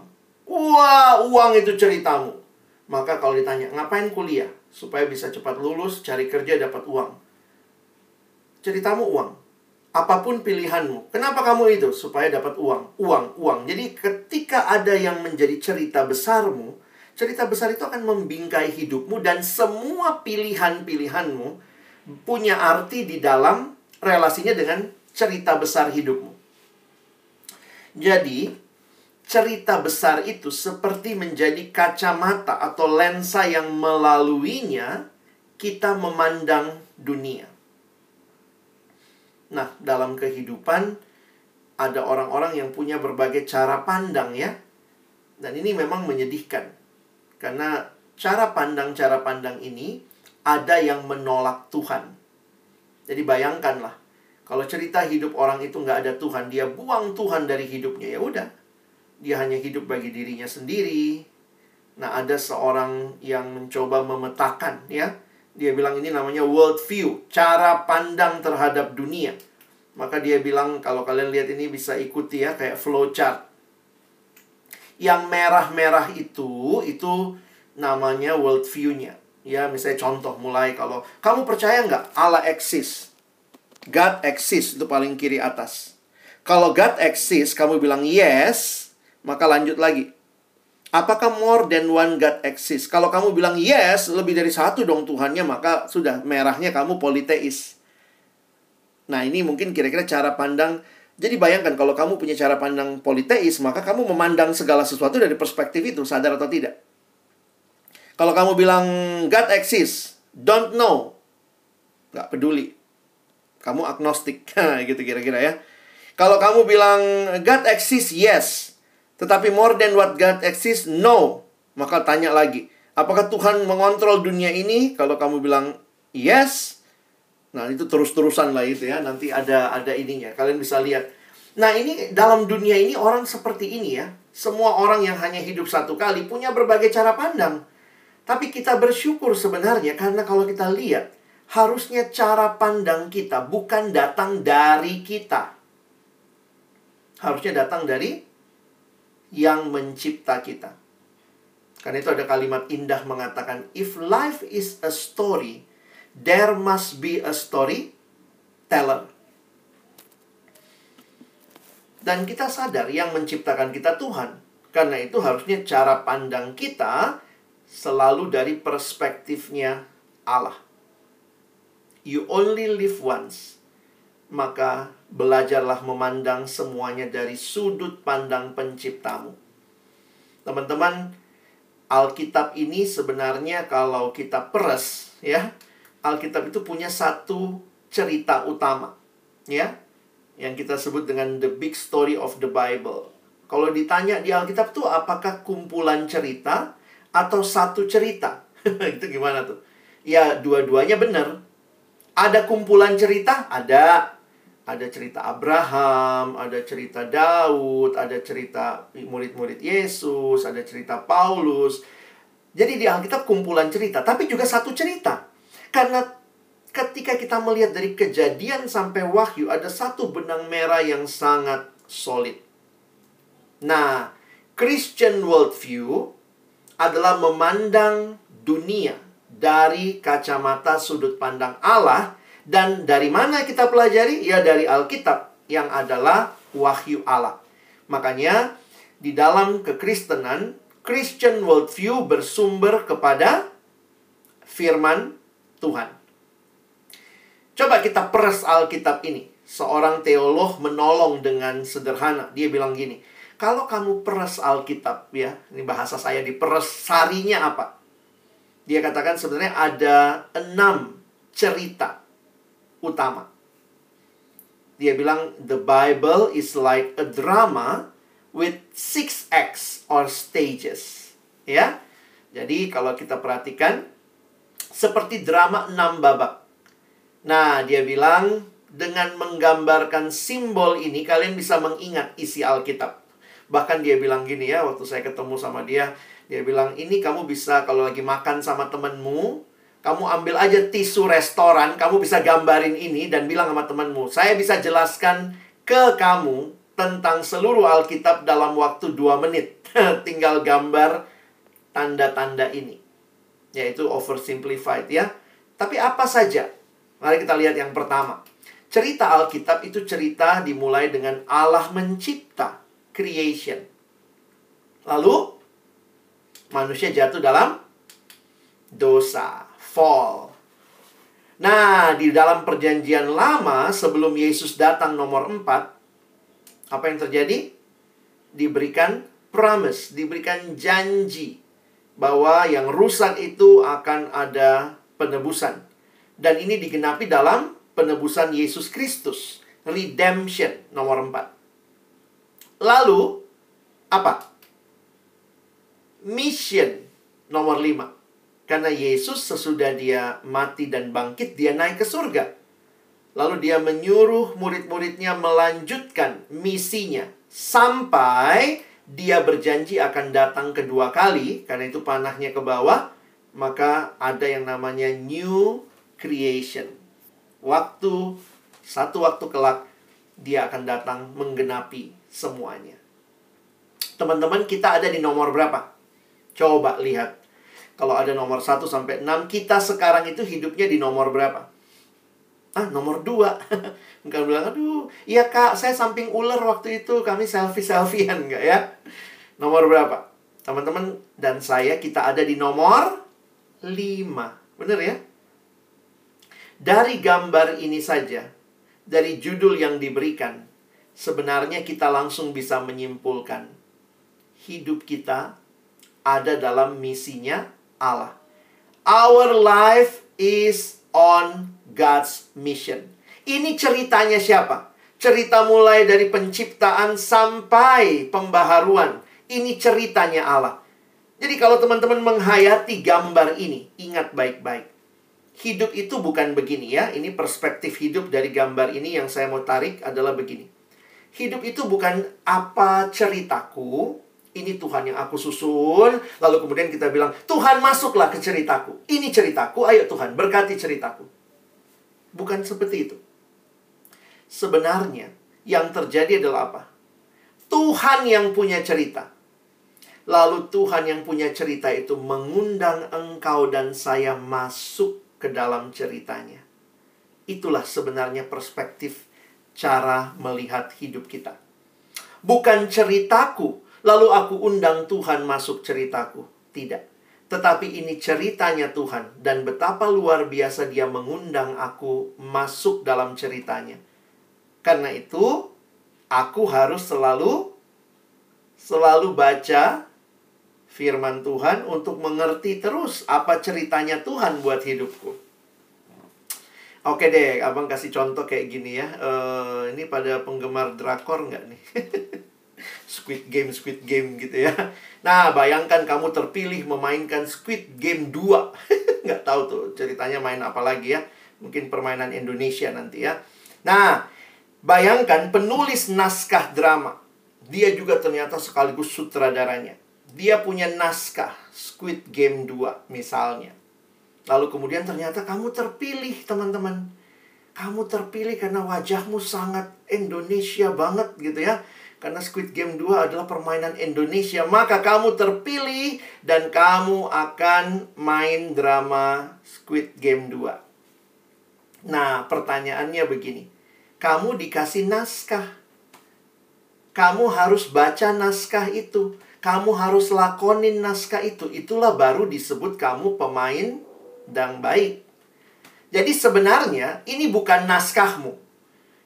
wah, uang itu ceritamu. Maka kalau ditanya, ngapain kuliah? Supaya bisa cepat lulus, cari kerja, dapat uang. Ceritamu uang apa pun pilihanmu. Kenapa kamu itu? Supaya dapat uang, uang, uang. Jadi ketika ada yang menjadi cerita besarmu, cerita besar itu akan membingkai hidupmu dan semua pilihan-pilihanmu punya arti di dalam relasinya dengan cerita besar hidupmu. Jadi, cerita besar itu seperti menjadi kacamata atau lensa yang melaluinya kita memandang dunia. Nah, dalam kehidupan ada orang-orang yang punya berbagai cara pandang ya. Dan ini memang menyedihkan. Karena cara pandang-cara pandang ini ada yang menolak Tuhan. Jadi bayangkanlah, kalau cerita hidup orang itu nggak ada Tuhan, dia buang Tuhan dari hidupnya, ya udah. Dia hanya hidup bagi dirinya sendiri. Nah, ada seorang yang mencoba memetakan ya dia bilang ini namanya world view, cara pandang terhadap dunia. Maka dia bilang kalau kalian lihat ini bisa ikuti ya kayak flow chart. Yang merah-merah itu itu namanya world view-nya. Ya, misalnya contoh mulai kalau kamu percaya nggak Allah eksis? God eksis itu paling kiri atas. Kalau God eksis, kamu bilang yes, maka lanjut lagi. Apakah more than one God exist? Kalau kamu bilang yes, lebih dari satu dong Tuhannya, maka sudah merahnya kamu politeis. Nah, ini mungkin kira-kira cara pandang. Jadi bayangkan kalau kamu punya cara pandang politeis, maka kamu memandang segala sesuatu dari perspektif itu, sadar atau tidak. Kalau kamu bilang God exists, don't know, nggak peduli. Kamu agnostik, gitu kira-kira ya. Kalau kamu bilang God exists, yes. Tetapi more than what God exists, no. Maka tanya lagi, apakah Tuhan mengontrol dunia ini? Kalau kamu bilang yes, nah itu terus-terusan lah itu ya. Nanti ada ada ininya. Kalian bisa lihat. Nah ini dalam dunia ini orang seperti ini ya. Semua orang yang hanya hidup satu kali punya berbagai cara pandang. Tapi kita bersyukur sebenarnya karena kalau kita lihat, harusnya cara pandang kita bukan datang dari kita. Harusnya datang dari yang mencipta kita. Karena itu ada kalimat indah mengatakan, If life is a story, there must be a story teller. Dan kita sadar yang menciptakan kita Tuhan. Karena itu harusnya cara pandang kita selalu dari perspektifnya Allah. You only live once. Maka belajarlah memandang semuanya dari sudut pandang penciptamu. Teman-teman, Alkitab ini sebenarnya kalau kita peres ya, Alkitab itu punya satu cerita utama, ya. Yang kita sebut dengan the big story of the Bible. Kalau ditanya di Alkitab tuh apakah kumpulan cerita atau satu cerita. itu gimana tuh? Ya, dua-duanya benar. Ada kumpulan cerita? Ada. Ada cerita Abraham, ada cerita Daud, ada cerita murid-murid Yesus, ada cerita Paulus. Jadi di Alkitab kumpulan cerita, tapi juga satu cerita. Karena ketika kita melihat dari kejadian sampai wahyu, ada satu benang merah yang sangat solid. Nah, Christian worldview adalah memandang dunia dari kacamata sudut pandang Allah dan dari mana kita pelajari? Ya dari Alkitab yang adalah wahyu Allah. Makanya di dalam kekristenan Christian worldview bersumber kepada firman Tuhan. Coba kita peres Alkitab ini. Seorang teolog menolong dengan sederhana. Dia bilang gini, kalau kamu peres Alkitab ya, ini bahasa saya diperes sarinya apa? Dia katakan sebenarnya ada enam cerita utama. Dia bilang the Bible is like a drama with six acts or stages. Ya. Jadi kalau kita perhatikan seperti drama enam babak. Nah, dia bilang dengan menggambarkan simbol ini kalian bisa mengingat isi Alkitab. Bahkan dia bilang gini ya, waktu saya ketemu sama dia, dia bilang, ini kamu bisa kalau lagi makan sama temenmu, kamu ambil aja tisu restoran, kamu bisa gambarin ini dan bilang sama temenmu, saya bisa jelaskan ke kamu tentang seluruh Alkitab dalam waktu dua menit. Tinggal gambar tanda-tanda ini. Yaitu oversimplified ya. Tapi apa saja? Mari kita lihat yang pertama. Cerita Alkitab itu cerita dimulai dengan Allah mencipta creation. Lalu manusia jatuh dalam dosa, fall. Nah, di dalam perjanjian lama sebelum Yesus datang nomor 4, apa yang terjadi? Diberikan promise, diberikan janji bahwa yang rusak itu akan ada penebusan. Dan ini digenapi dalam penebusan Yesus Kristus, redemption nomor 4. Lalu apa? Mission nomor lima. Karena Yesus sesudah dia mati dan bangkit, dia naik ke surga. Lalu dia menyuruh murid-muridnya melanjutkan misinya. Sampai dia berjanji akan datang kedua kali. Karena itu panahnya ke bawah. Maka ada yang namanya new creation. Waktu, satu waktu kelak dia akan datang menggenapi semuanya. Teman-teman, kita ada di nomor berapa? Coba lihat. Kalau ada nomor 1 sampai 6, kita sekarang itu hidupnya di nomor berapa? Ah, nomor 2. Bukan bilang, aduh, iya kak, saya samping ular waktu itu, kami selfie-selfiean, enggak ya? Nomor berapa? Teman-teman dan saya, kita ada di nomor 5. Bener ya? Dari gambar ini saja, dari judul yang diberikan, sebenarnya kita langsung bisa menyimpulkan hidup kita ada dalam misinya Allah. Our life is on God's mission. Ini ceritanya siapa? Cerita mulai dari penciptaan sampai pembaharuan. Ini ceritanya Allah. Jadi kalau teman-teman menghayati gambar ini, ingat baik-baik. Hidup itu bukan begini ya. Ini perspektif hidup dari gambar ini yang saya mau tarik adalah begini. Hidup itu bukan apa ceritaku, ini Tuhan yang aku susun. Lalu kemudian kita bilang, Tuhan masuklah ke ceritaku. Ini ceritaku, ayo Tuhan berkati ceritaku. Bukan seperti itu. Sebenarnya yang terjadi adalah apa? Tuhan yang punya cerita. Lalu Tuhan yang punya cerita itu mengundang engkau dan saya masuk ke dalam ceritanya. Itulah sebenarnya perspektif cara melihat hidup kita. Bukan ceritaku, lalu aku undang Tuhan masuk ceritaku. Tidak. Tetapi ini ceritanya Tuhan dan betapa luar biasa dia mengundang aku masuk dalam ceritanya. Karena itu, aku harus selalu selalu baca firman Tuhan untuk mengerti terus apa ceritanya Tuhan buat hidupku. Oke deh, abang kasih contoh kayak gini ya. Uh, ini pada penggemar drakor nggak nih? Squid Game, Squid Game gitu ya. Nah, bayangkan kamu terpilih memainkan Squid Game 2. Nggak tahu tuh ceritanya main apa lagi ya. Mungkin permainan Indonesia nanti ya. Nah, bayangkan penulis naskah drama. Dia juga ternyata sekaligus sutradaranya. Dia punya naskah Squid Game 2 misalnya. Lalu kemudian ternyata kamu terpilih, teman-teman. Kamu terpilih karena wajahmu sangat Indonesia banget gitu ya karena Squid Game 2 adalah permainan Indonesia, maka kamu terpilih dan kamu akan main drama Squid Game 2. Nah, pertanyaannya begini. Kamu dikasih naskah. Kamu harus baca naskah itu. Kamu harus lakonin naskah itu. Itulah baru disebut kamu pemain dan baik. Jadi sebenarnya ini bukan naskahmu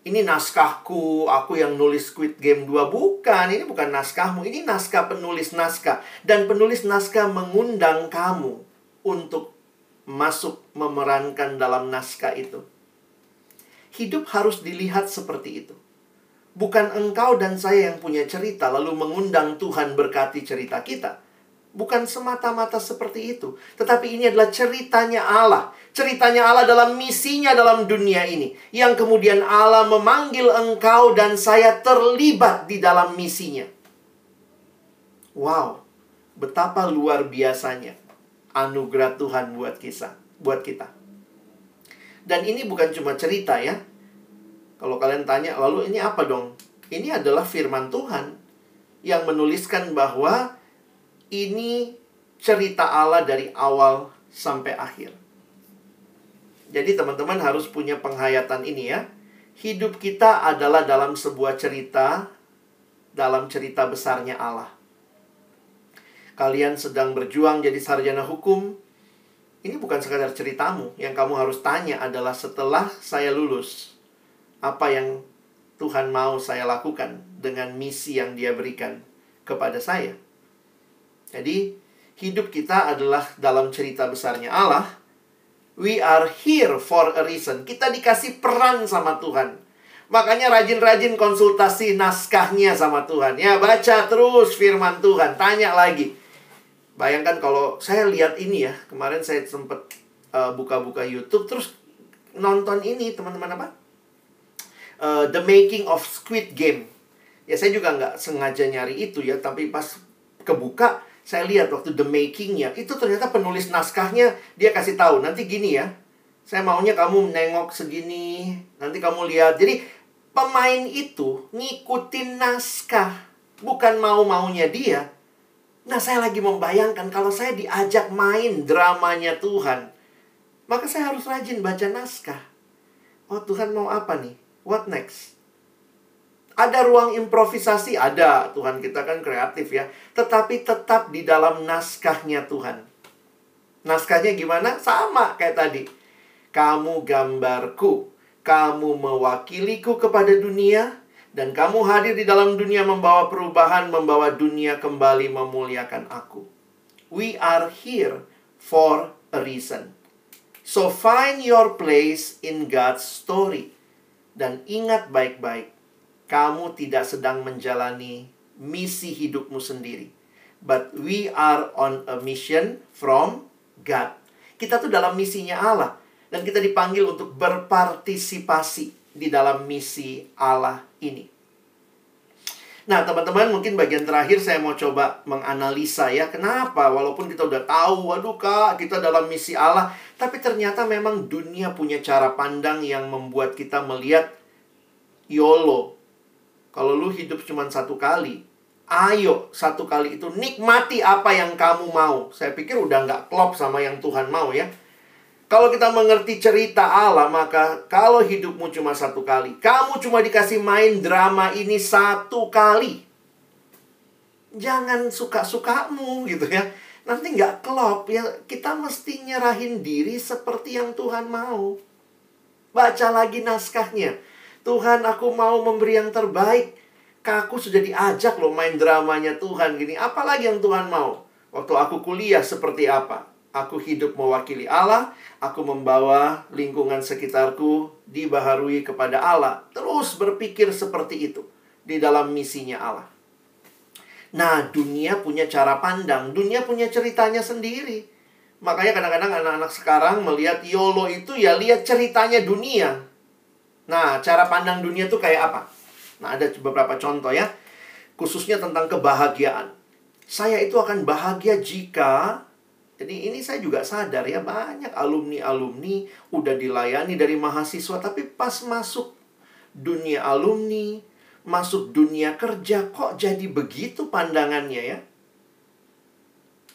ini naskahku, aku yang nulis Squid Game 2. Bukan, ini bukan naskahmu. Ini naskah penulis naskah. Dan penulis naskah mengundang kamu untuk masuk memerankan dalam naskah itu. Hidup harus dilihat seperti itu. Bukan engkau dan saya yang punya cerita lalu mengundang Tuhan berkati cerita kita. Bukan semata-mata seperti itu. Tetapi ini adalah ceritanya Allah. Ceritanya Allah dalam misinya dalam dunia ini. Yang kemudian Allah memanggil engkau dan saya terlibat di dalam misinya. Wow, betapa luar biasanya anugerah Tuhan buat kita, buat kita. Dan ini bukan cuma cerita ya. Kalau kalian tanya, lalu ini apa dong? Ini adalah firman Tuhan yang menuliskan bahwa ini cerita Allah dari awal sampai akhir. Jadi teman-teman harus punya penghayatan ini ya. Hidup kita adalah dalam sebuah cerita dalam cerita besarnya Allah. Kalian sedang berjuang jadi sarjana hukum. Ini bukan sekadar ceritamu. Yang kamu harus tanya adalah setelah saya lulus, apa yang Tuhan mau saya lakukan dengan misi yang Dia berikan kepada saya. Jadi, hidup kita adalah dalam cerita besarnya Allah. We are here for a reason. Kita dikasih peran sama Tuhan. Makanya rajin-rajin konsultasi naskahnya sama Tuhan. Ya, baca terus firman Tuhan. Tanya lagi. Bayangkan kalau saya lihat ini ya. Kemarin saya sempat uh, buka-buka YouTube. Terus nonton ini, teman-teman apa? Uh, The Making of Squid Game. Ya, saya juga nggak sengaja nyari itu ya. Tapi pas kebuka, saya lihat waktu the makingnya itu ternyata penulis naskahnya dia kasih tahu nanti gini ya saya maunya kamu nengok segini nanti kamu lihat jadi pemain itu ngikutin naskah, bukan mau-maunya dia. Nah, saya lagi membayangkan kalau saya diajak main dramanya Tuhan, maka saya harus rajin baca naskah. Oh, Tuhan mau apa nih? What next? Ada ruang improvisasi? Ada. Tuhan kita kan kreatif ya. Tetapi tetap di dalam naskahnya Tuhan. Naskahnya gimana? Sama kayak tadi. Kamu gambarku kamu mewakiliku kepada dunia, dan kamu hadir di dalam dunia membawa perubahan, membawa dunia kembali memuliakan aku. We are here for a reason. So find your place in God's story. Dan ingat baik-baik, kamu tidak sedang menjalani misi hidupmu sendiri. But we are on a mission from God. Kita tuh dalam misinya Allah. Dan kita dipanggil untuk berpartisipasi di dalam misi Allah ini. Nah, teman-teman, mungkin bagian terakhir saya mau coba menganalisa ya. Kenapa? Walaupun kita udah tahu, waduh kak, kita dalam misi Allah. Tapi ternyata memang dunia punya cara pandang yang membuat kita melihat YOLO. Kalau lu hidup cuma satu kali, ayo satu kali itu nikmati apa yang kamu mau. Saya pikir udah nggak klop sama yang Tuhan mau ya. Kalau kita mengerti cerita Allah, maka kalau hidupmu cuma satu kali, kamu cuma dikasih main drama ini satu kali. Jangan suka-sukamu gitu ya. Nanti nggak klop ya. Kita mesti nyerahin diri seperti yang Tuhan mau. Baca lagi naskahnya. Tuhan aku mau memberi yang terbaik. Aku sudah diajak loh main dramanya Tuhan gini. Apalagi yang Tuhan mau? Waktu aku kuliah seperti apa? Aku hidup mewakili Allah, aku membawa lingkungan sekitarku dibaharui kepada Allah. Terus berpikir seperti itu di dalam misinya Allah. Nah, dunia punya cara pandang, dunia punya ceritanya sendiri. Makanya kadang-kadang anak-anak sekarang melihat YOLO itu ya lihat ceritanya dunia. Nah, cara pandang dunia itu kayak apa? Nah, ada beberapa contoh ya. Khususnya tentang kebahagiaan. Saya itu akan bahagia jika jadi ini saya juga sadar ya banyak alumni-alumni udah dilayani dari mahasiswa tapi pas masuk dunia alumni, masuk dunia kerja kok jadi begitu pandangannya ya?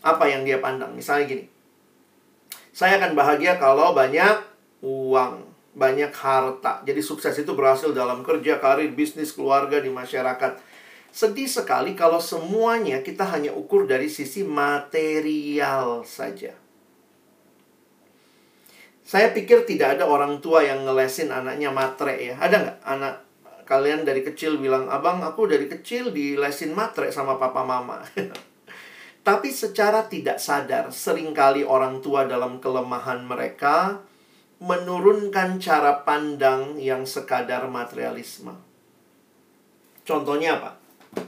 Apa yang dia pandang? Misalnya gini. Saya akan bahagia kalau banyak uang, banyak harta. Jadi sukses itu berhasil dalam kerja, karir, bisnis, keluarga, di masyarakat. Sedih sekali kalau semuanya kita hanya ukur dari sisi material saja. Saya pikir tidak ada orang tua yang ngelesin anaknya matre ya. Ada nggak anak kalian dari kecil bilang, abang aku dari kecil dilesin matre sama papa mama. Tapi secara tidak sadar, sering kali orang tua dalam kelemahan mereka menurunkan cara pandang yang sekadar materialisme. Contohnya apa?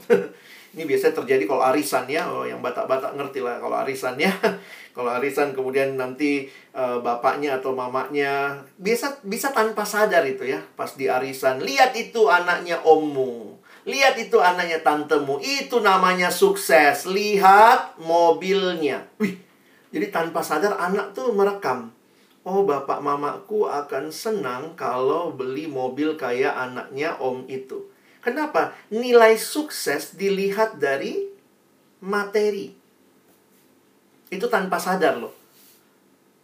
ini biasanya terjadi kalau arisan ya, oh, yang batak-batak ngerti lah kalau arisan ya. kalau arisan kemudian nanti uh, bapaknya atau mamanya bisa bisa tanpa sadar itu ya, pas di arisan lihat itu anaknya ommu, lihat itu anaknya tantemu, itu namanya sukses. Lihat mobilnya. Wih. Jadi tanpa sadar anak tuh merekam. Oh, bapak mamaku akan senang kalau beli mobil kayak anaknya om itu. Kenapa? Nilai sukses dilihat dari materi. Itu tanpa sadar loh.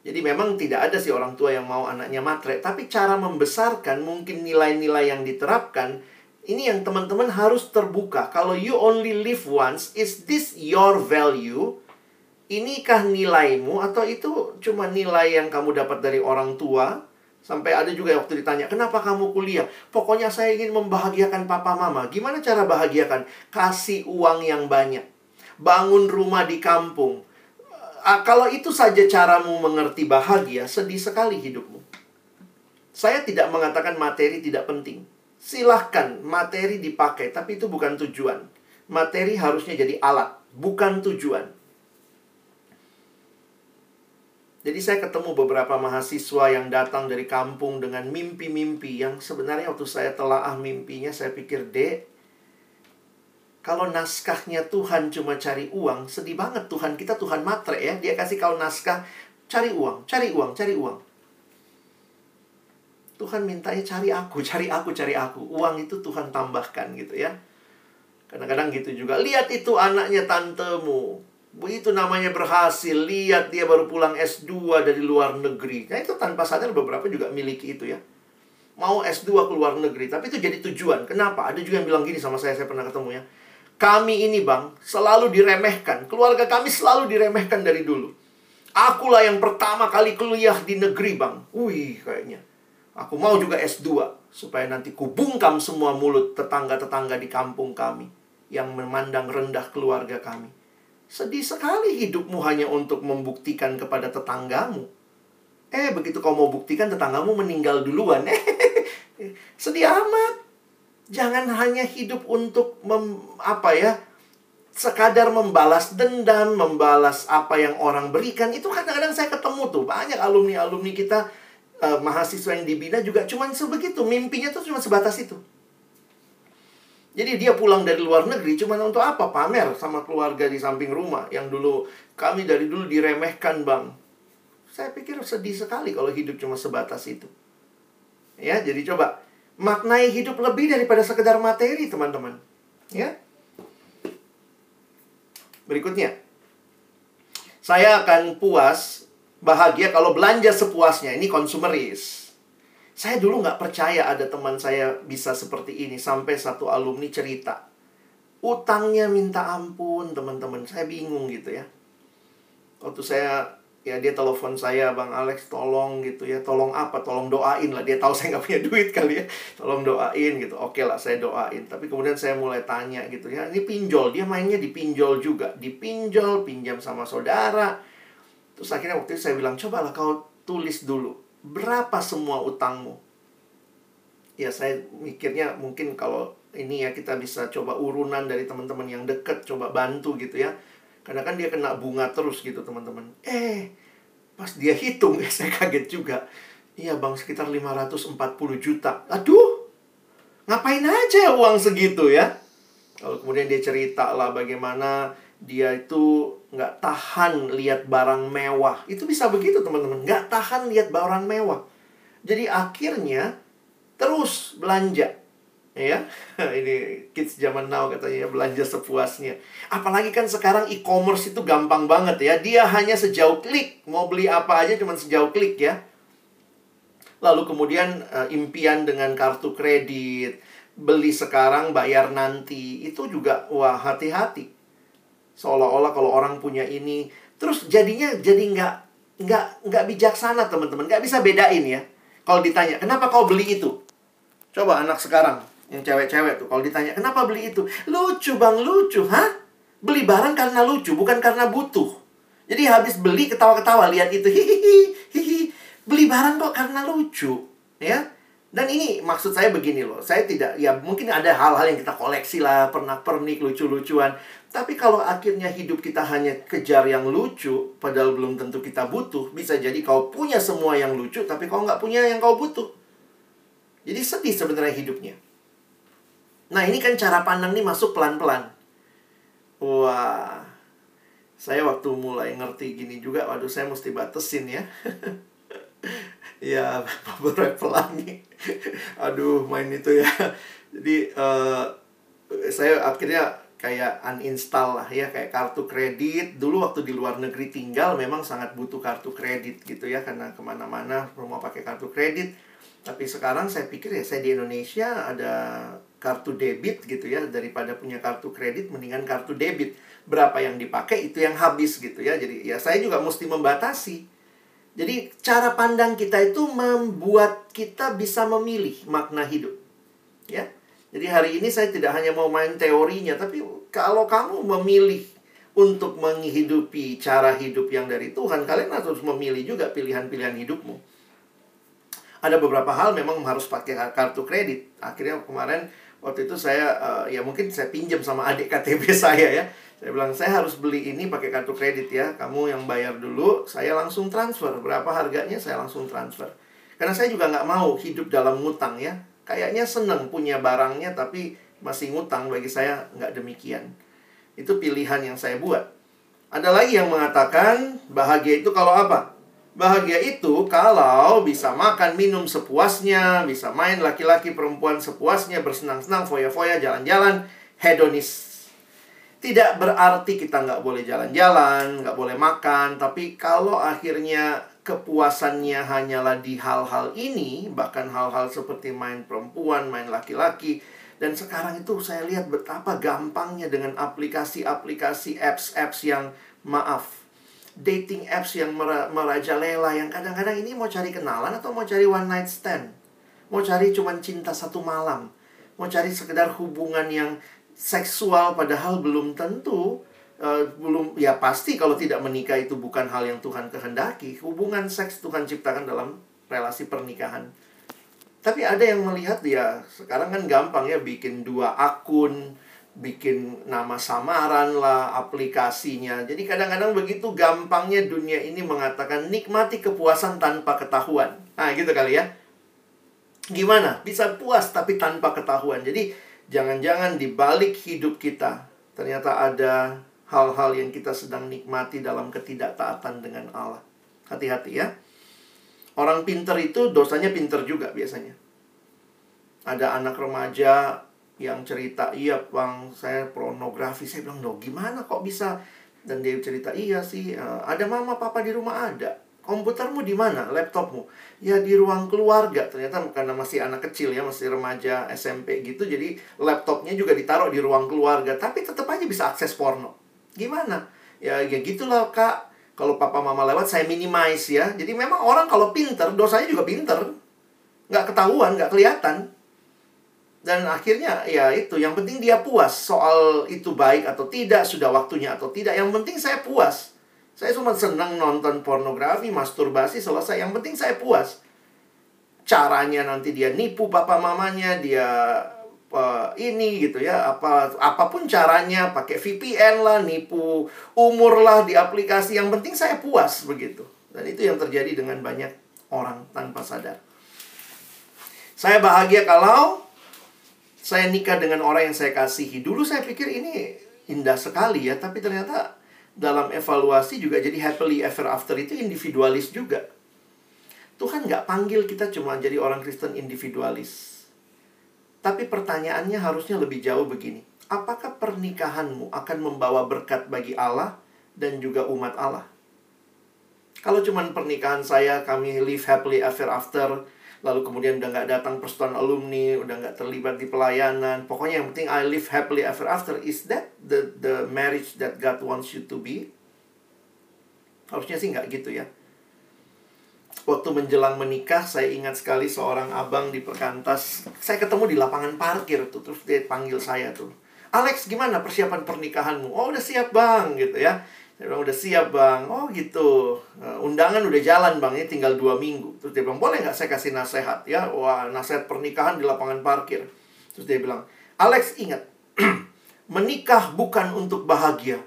Jadi memang tidak ada sih orang tua yang mau anaknya matre, tapi cara membesarkan mungkin nilai-nilai yang diterapkan ini yang teman-teman harus terbuka. Kalau you only live once, is this your value? Inikah nilaimu atau itu cuma nilai yang kamu dapat dari orang tua? Sampai ada juga waktu ditanya, kenapa kamu kuliah? Pokoknya saya ingin membahagiakan papa mama. Gimana cara bahagiakan? Kasih uang yang banyak. Bangun rumah di kampung. Uh, kalau itu saja caramu mengerti bahagia, sedih sekali hidupmu. Saya tidak mengatakan materi tidak penting. Silahkan materi dipakai, tapi itu bukan tujuan. Materi harusnya jadi alat, bukan tujuan. Jadi saya ketemu beberapa mahasiswa yang datang dari kampung dengan mimpi-mimpi yang sebenarnya waktu saya telaah mimpinya saya pikir, "Dek, kalau naskahnya Tuhan cuma cari uang, sedih banget Tuhan kita Tuhan matre ya. Dia kasih kau naskah cari uang, cari uang, cari uang. Tuhan mintanya cari aku, cari aku, cari aku. Uang itu Tuhan tambahkan gitu ya. Kadang-kadang gitu juga. Lihat itu anaknya tantemu. Begitu namanya berhasil. Lihat dia baru pulang S2 dari luar negeri. Nah itu tanpa sadar beberapa juga miliki itu ya. Mau S2 ke luar negeri. Tapi itu jadi tujuan. Kenapa? Ada juga yang bilang gini sama saya. Saya pernah ketemu ya. Kami ini bang selalu diremehkan. Keluarga kami selalu diremehkan dari dulu. Akulah yang pertama kali kuliah di negeri bang. Wih kayaknya Aku mau juga S2 supaya nanti kubungkam semua mulut tetangga-tetangga di kampung kami yang memandang rendah keluarga kami. Sedih sekali hidupmu hanya untuk membuktikan kepada tetanggamu. Eh, begitu kau mau buktikan tetanggamu meninggal duluan. Sedih amat. Jangan hanya hidup untuk mem, apa ya? sekadar membalas dendam, membalas apa yang orang berikan. Itu kadang-kadang saya ketemu tuh banyak alumni-alumni kita uh, mahasiswa yang dibina juga cuma sebegitu. Mimpinya tuh cuma sebatas itu. Jadi dia pulang dari luar negeri cuma untuk apa? Pamer sama keluarga di samping rumah yang dulu kami dari dulu diremehkan, Bang. Saya pikir sedih sekali kalau hidup cuma sebatas itu. Ya, jadi coba maknai hidup lebih daripada sekedar materi, teman-teman. Ya. Berikutnya. Saya akan puas bahagia kalau belanja sepuasnya. Ini konsumeris. Saya dulu nggak percaya ada teman saya bisa seperti ini. Sampai satu alumni cerita. Utangnya minta ampun, teman-teman. Saya bingung gitu ya. Waktu saya, ya dia telepon saya, Bang Alex tolong gitu ya. Tolong apa? Tolong doain lah. Dia tahu saya nggak punya duit kali ya. Tolong doain gitu. Oke lah, saya doain. Tapi kemudian saya mulai tanya gitu ya. Ini pinjol. Dia mainnya di pinjol juga. Dipinjol, pinjam sama saudara Terus akhirnya waktu itu saya bilang, cobalah kau tulis dulu. Berapa semua utangmu? Ya saya mikirnya mungkin kalau ini ya kita bisa coba urunan dari teman-teman yang dekat, coba bantu gitu ya. Karena kan dia kena bunga terus gitu teman-teman. Eh, pas dia hitung ya saya kaget juga. Iya bang sekitar 540 juta. Aduh, ngapain aja uang segitu ya? Kalau kemudian dia cerita lah bagaimana dia itu nggak tahan lihat barang mewah. Itu bisa begitu teman-teman, nggak tahan lihat barang mewah. Jadi akhirnya terus belanja. Ya, ini kids zaman now katanya ya, belanja sepuasnya. Apalagi kan sekarang e-commerce itu gampang banget ya. Dia hanya sejauh klik, mau beli apa aja cuma sejauh klik ya. Lalu kemudian uh, impian dengan kartu kredit, beli sekarang bayar nanti, itu juga wah hati-hati seolah-olah kalau orang punya ini. Terus jadinya jadi nggak nggak nggak bijaksana teman-teman. Nggak bisa bedain ya. Kalau ditanya kenapa kau beli itu? Coba anak sekarang yang cewek-cewek tuh kalau ditanya kenapa beli itu? Lucu bang lucu. Hah? Beli barang karena lucu bukan karena butuh. Jadi habis beli ketawa-ketawa lihat itu hihihi hihi beli barang kok karena lucu. Ya? Dan ini maksud saya begini loh, saya tidak, ya mungkin ada hal-hal yang kita koleksi lah, pernah pernik, lucu-lucuan. Tapi kalau akhirnya hidup kita hanya kejar yang lucu, padahal belum tentu kita butuh, bisa jadi kau punya semua yang lucu, tapi kau nggak punya yang kau butuh. Jadi sedih sebenarnya hidupnya. Nah ini kan cara pandang ini masuk pelan-pelan. Wah, saya waktu mulai ngerti gini juga, waduh saya mesti batasin ya. ya beberapa pelangi aduh main itu ya jadi uh, saya akhirnya kayak uninstall lah ya kayak kartu kredit dulu waktu di luar negeri tinggal memang sangat butuh kartu kredit gitu ya karena ke mana-mana mau pakai kartu kredit tapi sekarang saya pikir ya saya di Indonesia ada kartu debit gitu ya daripada punya kartu kredit mendingan kartu debit berapa yang dipakai itu yang habis gitu ya jadi ya saya juga mesti membatasi jadi cara pandang kita itu membuat kita bisa memilih makna hidup. Ya. Jadi hari ini saya tidak hanya mau main teorinya, tapi kalau kamu memilih untuk menghidupi cara hidup yang dari Tuhan, kalian harus memilih juga pilihan-pilihan hidupmu. Ada beberapa hal memang harus pakai kartu kredit. Akhirnya kemarin waktu itu saya uh, ya mungkin saya pinjam sama adik KTP saya ya saya bilang, saya harus beli ini pakai kartu kredit ya. Kamu yang bayar dulu, saya langsung transfer. Berapa harganya, saya langsung transfer. Karena saya juga nggak mau hidup dalam ngutang ya. Kayaknya seneng punya barangnya, tapi masih ngutang. Bagi saya nggak demikian. Itu pilihan yang saya buat. Ada lagi yang mengatakan, bahagia itu kalau apa? Bahagia itu kalau bisa makan, minum sepuasnya, bisa main laki-laki perempuan sepuasnya, bersenang-senang, foya-foya, jalan-jalan, hedonis. Tidak berarti kita nggak boleh jalan-jalan, nggak boleh makan, tapi kalau akhirnya kepuasannya hanyalah di hal-hal ini, bahkan hal-hal seperti main perempuan, main laki-laki, dan sekarang itu saya lihat betapa gampangnya dengan aplikasi-aplikasi apps-apps yang maaf dating apps yang merajalela yang kadang-kadang ini mau cari kenalan atau mau cari one night stand. Mau cari cuman cinta satu malam. Mau cari sekedar hubungan yang seksual padahal belum tentu uh, belum ya pasti kalau tidak menikah itu bukan hal yang Tuhan kehendaki. Hubungan seks Tuhan ciptakan dalam relasi pernikahan. Tapi ada yang melihat ya sekarang kan gampang ya bikin dua akun, bikin nama samaran lah aplikasinya. Jadi kadang-kadang begitu gampangnya dunia ini mengatakan nikmati kepuasan tanpa ketahuan. Nah, gitu kali ya. Gimana? Bisa puas tapi tanpa ketahuan. Jadi jangan-jangan di balik hidup kita ternyata ada hal-hal yang kita sedang nikmati dalam ketidaktaatan dengan Allah. Hati-hati ya. Orang pinter itu dosanya pinter juga biasanya. Ada anak remaja yang cerita iya bang saya pornografi. Saya bilang no gimana kok bisa? Dan dia cerita iya sih uh, ada mama papa di rumah ada. Komputermu di mana? Laptopmu? Ya di ruang keluarga. Ternyata karena masih anak kecil ya masih remaja SMP gitu jadi laptopnya juga ditaruh di ruang keluarga. Tapi tetap aja bisa akses porno. Gimana? Ya ya gitulah kak kalau papa mama lewat saya minimize ya. Jadi memang orang kalau pinter dosanya juga pinter. Nggak ketahuan nggak kelihatan. Dan akhirnya ya itu yang penting dia puas soal itu baik atau tidak sudah waktunya atau tidak. Yang penting saya puas. Saya cuma senang nonton pornografi masturbasi selesai. Yang penting saya puas. Caranya nanti dia nipu papa mamanya dia uh, ini gitu ya apa apa pun caranya pakai VPN lah nipu umur lah di aplikasi yang penting saya puas begitu dan itu yang terjadi dengan banyak orang tanpa sadar saya bahagia kalau saya nikah dengan orang yang saya kasihi. Dulu saya pikir ini indah sekali ya, tapi ternyata dalam evaluasi juga jadi happily ever after itu individualis juga. Tuhan nggak panggil kita cuma jadi orang Kristen individualis. Tapi pertanyaannya harusnya lebih jauh begini. Apakah pernikahanmu akan membawa berkat bagi Allah dan juga umat Allah? Kalau cuma pernikahan saya, kami live happily ever after, lalu kemudian udah nggak datang persatuan alumni, udah nggak terlibat di pelayanan. Pokoknya yang penting I live happily ever after. Is that the the marriage that God wants you to be? Harusnya sih nggak gitu ya. Waktu menjelang menikah, saya ingat sekali seorang abang di perkantas. Saya ketemu di lapangan parkir tuh, terus dia panggil saya tuh. Alex, gimana persiapan pernikahanmu? Oh, udah siap bang, gitu ya. Dia bilang, udah siap bang. Oh gitu. Uh, undangan udah jalan bang, ini tinggal dua minggu. Terus dia bilang, boleh nggak saya kasih nasihat ya? Wah, nasihat pernikahan di lapangan parkir. Terus dia bilang, Alex ingat, menikah bukan untuk bahagia.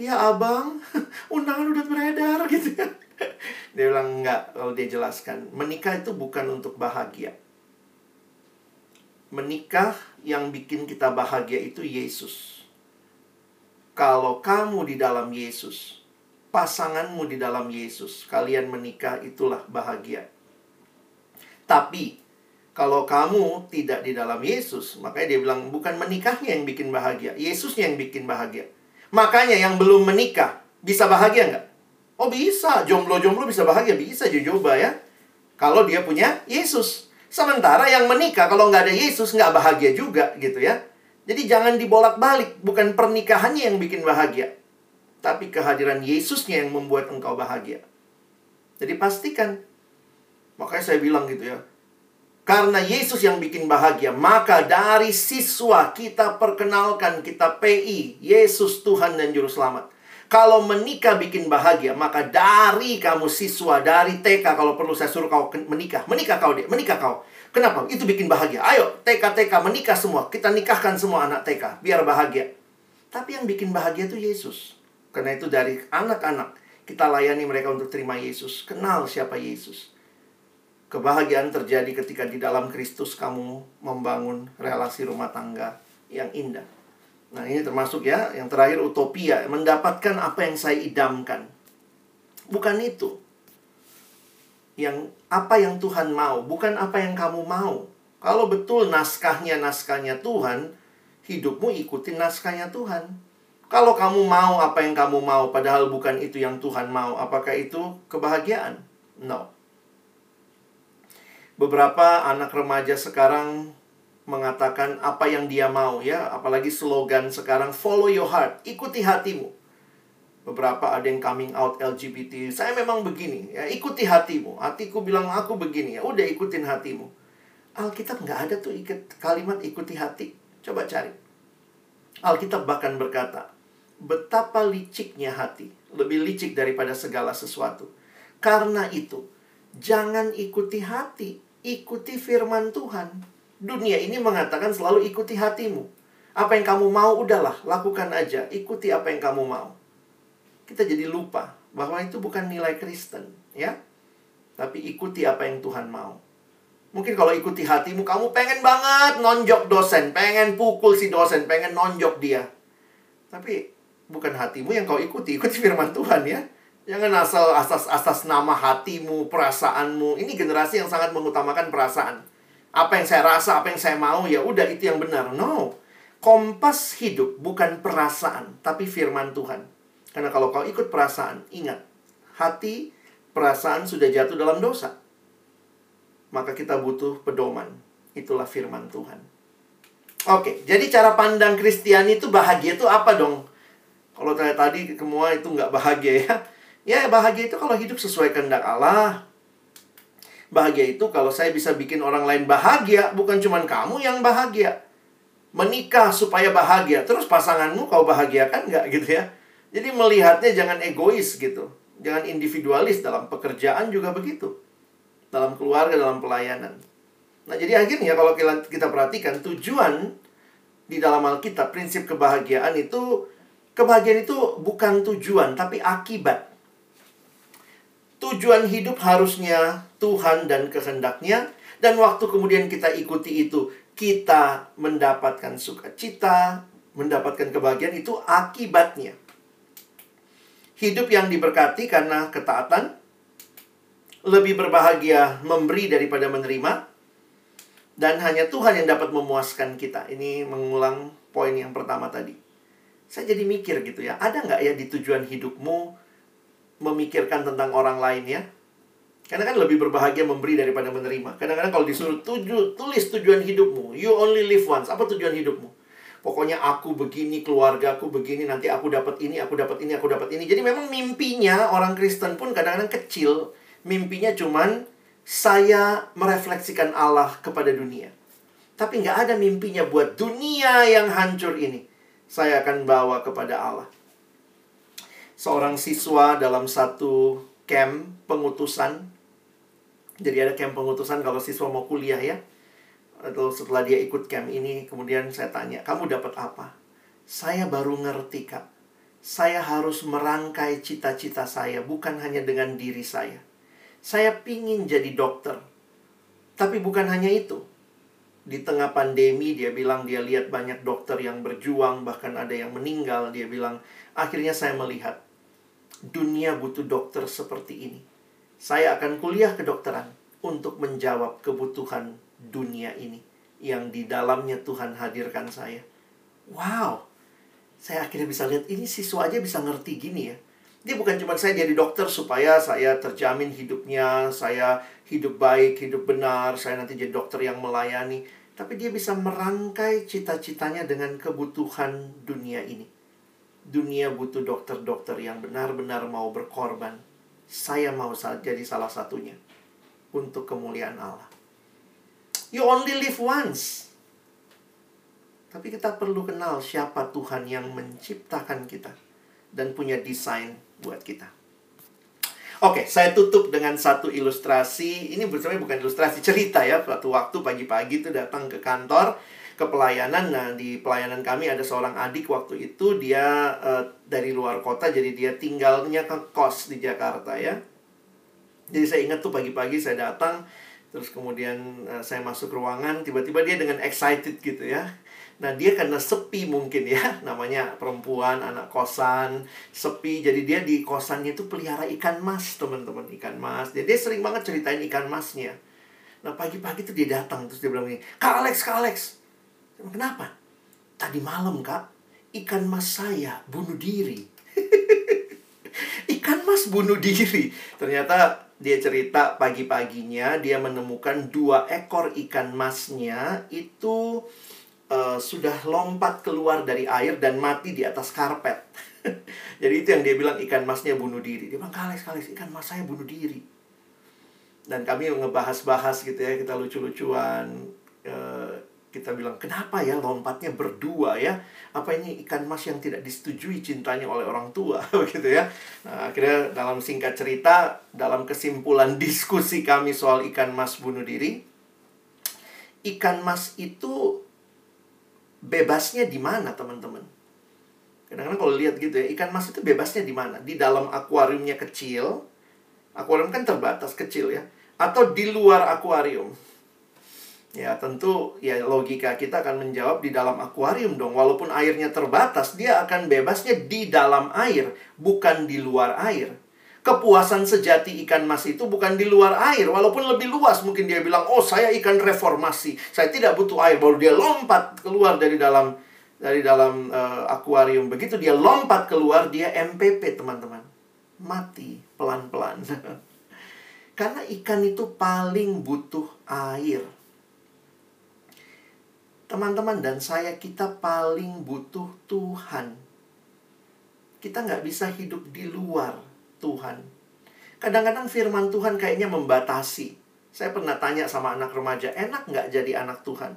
Ya abang, undangan udah beredar gitu ya. Dia bilang, enggak, kalau dia jelaskan. Menikah itu bukan untuk bahagia. Menikah yang bikin kita bahagia itu Yesus kalau kamu di dalam Yesus, pasanganmu di dalam Yesus, kalian menikah itulah bahagia. Tapi kalau kamu tidak di dalam Yesus, makanya dia bilang bukan menikahnya yang bikin bahagia, Yesusnya yang bikin bahagia. Makanya yang belum menikah bisa bahagia nggak? Oh bisa, jomblo-jomblo bisa bahagia, bisa coba ya. Kalau dia punya Yesus. Sementara yang menikah kalau nggak ada Yesus nggak bahagia juga gitu ya. Jadi jangan dibolak-balik, bukan pernikahannya yang bikin bahagia, tapi kehadiran Yesusnya yang membuat engkau bahagia. Jadi pastikan. Makanya saya bilang gitu ya. Karena Yesus yang bikin bahagia, maka dari siswa kita perkenalkan kita PI, Yesus Tuhan dan Juru Selamat. Kalau menikah bikin bahagia, maka dari kamu siswa, dari TK, kalau perlu saya suruh kau menikah, menikah kau dia, menikah kau. Kenapa? Itu bikin bahagia. Ayo, TK-TK menikah semua. Kita nikahkan semua anak TK, biar bahagia. Tapi yang bikin bahagia itu Yesus. Karena itu dari anak-anak, kita layani mereka untuk terima Yesus. Kenal siapa Yesus. Kebahagiaan terjadi ketika di dalam Kristus kamu membangun relasi rumah tangga yang indah. Nah, ini termasuk ya, yang terakhir utopia, mendapatkan apa yang saya idamkan. Bukan itu. yang apa yang Tuhan mau, bukan apa yang kamu mau. Kalau betul naskahnya naskahnya Tuhan, hidupmu ikutin naskahnya Tuhan. Kalau kamu mau apa yang kamu mau, padahal bukan itu yang Tuhan mau, apakah itu kebahagiaan? No. Beberapa anak remaja sekarang mengatakan apa yang dia mau ya, apalagi slogan sekarang follow your heart, ikuti hatimu. Beberapa ada yang coming out LGBT, saya memang begini, ya ikuti hatimu. Hatiku bilang aku begini, ya udah ikutin hatimu. Alkitab nggak ada tuh ikut kalimat ikuti hati. Coba cari. Alkitab bahkan berkata, betapa liciknya hati, lebih licik daripada segala sesuatu. Karena itu, jangan ikuti hati, ikuti firman Tuhan. Dunia ini mengatakan selalu ikuti hatimu. Apa yang kamu mau udahlah, lakukan aja, ikuti apa yang kamu mau kita jadi lupa bahwa itu bukan nilai Kristen, ya. Tapi ikuti apa yang Tuhan mau. Mungkin kalau ikuti hatimu, kamu pengen banget nonjok dosen, pengen pukul si dosen, pengen nonjok dia. Tapi bukan hatimu yang kau ikuti, ikuti firman Tuhan ya. Jangan asal asas-asas nama hatimu, perasaanmu. Ini generasi yang sangat mengutamakan perasaan. Apa yang saya rasa, apa yang saya mau, ya udah itu yang benar. No. Kompas hidup bukan perasaan, tapi firman Tuhan. Karena kalau kau ikut perasaan, ingat, hati, perasaan sudah jatuh dalam dosa. Maka kita butuh pedoman. Itulah firman Tuhan. Oke, jadi cara pandang Kristiani itu bahagia itu apa dong? Kalau tadi semua itu nggak bahagia ya. Ya bahagia itu kalau hidup sesuai kehendak Allah. Bahagia itu kalau saya bisa bikin orang lain bahagia, bukan cuma kamu yang bahagia. Menikah supaya bahagia, terus pasanganmu kau bahagiakan nggak gitu ya? Jadi melihatnya jangan egois gitu. Jangan individualis dalam pekerjaan juga begitu. Dalam keluarga, dalam pelayanan. Nah, jadi akhirnya kalau kita perhatikan tujuan di dalam Alkitab, prinsip kebahagiaan itu kebahagiaan itu bukan tujuan tapi akibat. Tujuan hidup harusnya Tuhan dan kehendaknya dan waktu kemudian kita ikuti itu, kita mendapatkan sukacita, mendapatkan kebahagiaan itu akibatnya. Hidup yang diberkati karena ketaatan, lebih berbahagia memberi daripada menerima, dan hanya Tuhan yang dapat memuaskan kita. Ini mengulang poin yang pertama tadi. Saya jadi mikir gitu ya, ada nggak ya di tujuan hidupmu memikirkan tentang orang lain ya? Karena kan lebih berbahagia memberi daripada menerima. Kadang-kadang kalau disuruh tuju, tulis tujuan hidupmu, you only live once. Apa tujuan hidupmu? Pokoknya aku begini, keluarga aku begini, nanti aku dapat ini, aku dapat ini, aku dapat ini. Jadi memang mimpinya orang Kristen pun kadang-kadang kecil. Mimpinya cuman saya merefleksikan Allah kepada dunia. Tapi nggak ada mimpinya buat dunia yang hancur ini. Saya akan bawa kepada Allah. Seorang siswa dalam satu camp pengutusan. Jadi ada camp pengutusan kalau siswa mau kuliah ya. Atau setelah dia ikut camp ini kemudian saya tanya kamu dapat apa? Saya baru ngerti kak. Saya harus merangkai cita-cita saya bukan hanya dengan diri saya. Saya pingin jadi dokter tapi bukan hanya itu. Di tengah pandemi dia bilang dia lihat banyak dokter yang berjuang bahkan ada yang meninggal. Dia bilang akhirnya saya melihat dunia butuh dokter seperti ini saya akan kuliah kedokteran untuk menjawab kebutuhan dunia ini yang di dalamnya Tuhan hadirkan saya. Wow, saya akhirnya bisa lihat ini siswa aja bisa ngerti gini ya. Dia bukan cuma saya jadi dokter supaya saya terjamin hidupnya, saya hidup baik, hidup benar, saya nanti jadi dokter yang melayani. Tapi dia bisa merangkai cita-citanya dengan kebutuhan dunia ini. Dunia butuh dokter-dokter yang benar-benar mau berkorban. Saya mau jadi salah satunya untuk kemuliaan Allah. You only live once. Tapi kita perlu kenal siapa Tuhan yang menciptakan kita dan punya desain buat kita. Oke, saya tutup dengan satu ilustrasi. Ini sebenarnya bukan ilustrasi cerita ya. Suatu waktu pagi-pagi itu datang ke kantor ke pelayanan. Nah, di pelayanan kami ada seorang adik waktu itu dia uh, dari luar kota jadi dia tinggalnya ke kos di Jakarta ya. Jadi saya ingat tuh pagi-pagi saya datang Terus kemudian uh, saya masuk ruangan, tiba-tiba dia dengan excited gitu ya. Nah, dia karena sepi mungkin ya, namanya perempuan, anak kosan, sepi. Jadi dia di kosannya itu pelihara ikan mas, teman-teman, ikan mas. Jadi dia sering banget ceritain ikan masnya. Nah, pagi-pagi tuh dia datang terus dia bilang ini, "Kak Alex, Kak Alex." Kenapa? Tadi malam, Kak, ikan mas saya bunuh diri. ikan mas bunuh diri. Ternyata dia cerita pagi-paginya dia menemukan dua ekor ikan masnya itu uh, sudah lompat keluar dari air dan mati di atas karpet. Jadi itu yang dia bilang ikan masnya bunuh diri. Dia bilang, kalis, kalis, ikan mas saya bunuh diri. Dan kami ngebahas-bahas gitu ya, kita lucu-lucuan. Uh, kita bilang, kenapa ya lompatnya berdua ya? Apa ini ikan mas yang tidak disetujui cintanya oleh orang tua? begitu ya. Nah, akhirnya dalam singkat cerita, dalam kesimpulan diskusi kami soal ikan mas bunuh diri, ikan mas itu bebasnya di mana teman-teman? Kadang-kadang kalau lihat gitu ya, ikan mas itu bebasnya di mana? Di dalam akuariumnya kecil, akuarium kan terbatas kecil ya, atau di luar akuarium? Ya tentu ya logika kita akan menjawab di dalam akuarium dong. Walaupun airnya terbatas, dia akan bebasnya di dalam air, bukan di luar air. Kepuasan sejati ikan mas itu bukan di luar air. Walaupun lebih luas mungkin dia bilang oh saya ikan reformasi. Saya tidak butuh air. Baru dia lompat keluar dari dalam dari dalam uh, akuarium. Begitu dia lompat keluar dia MPP teman-teman. Mati pelan-pelan. Karena ikan itu paling butuh air teman-teman dan saya kita paling butuh Tuhan kita nggak bisa hidup di luar Tuhan. Kadang-kadang firman Tuhan kayaknya membatasi. Saya pernah tanya sama anak remaja, enak nggak jadi anak Tuhan?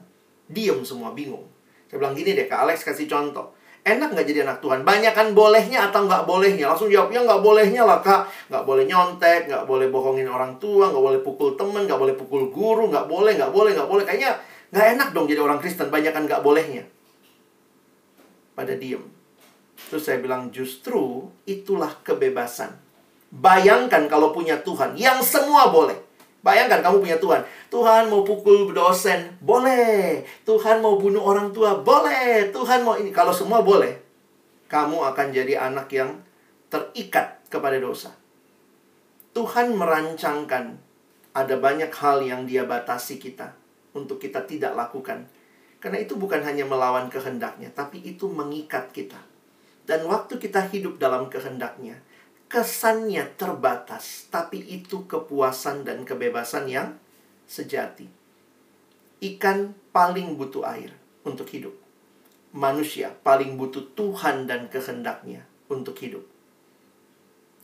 Diem semua, bingung. Saya bilang gini deh, Kak Alex kasih contoh. Enak nggak jadi anak Tuhan? Banyak kan bolehnya atau nggak bolehnya? Langsung jawab, ya nggak bolehnya lah kak. Nggak boleh nyontek, nggak boleh bohongin orang tua, nggak boleh pukul temen, nggak boleh pukul guru, nggak boleh, nggak boleh, nggak boleh. Kayaknya nggak enak dong jadi orang Kristen, banyak kan nggak bolehnya. Pada diem. Terus saya bilang, justru itulah kebebasan Bayangkan kalau punya Tuhan yang semua boleh. Bayangkan kamu punya Tuhan. Tuhan mau pukul dosen, boleh. Tuhan mau bunuh orang tua, boleh. Tuhan mau ini. Kalau semua boleh, kamu akan jadi anak yang terikat kepada dosa. Tuhan merancangkan ada banyak hal yang dia batasi kita untuk kita tidak lakukan. Karena itu bukan hanya melawan kehendaknya, tapi itu mengikat kita. Dan waktu kita hidup dalam kehendaknya, kesannya terbatas, tapi itu kepuasan dan kebebasan yang sejati. Ikan paling butuh air untuk hidup. Manusia paling butuh Tuhan dan kehendaknya untuk hidup.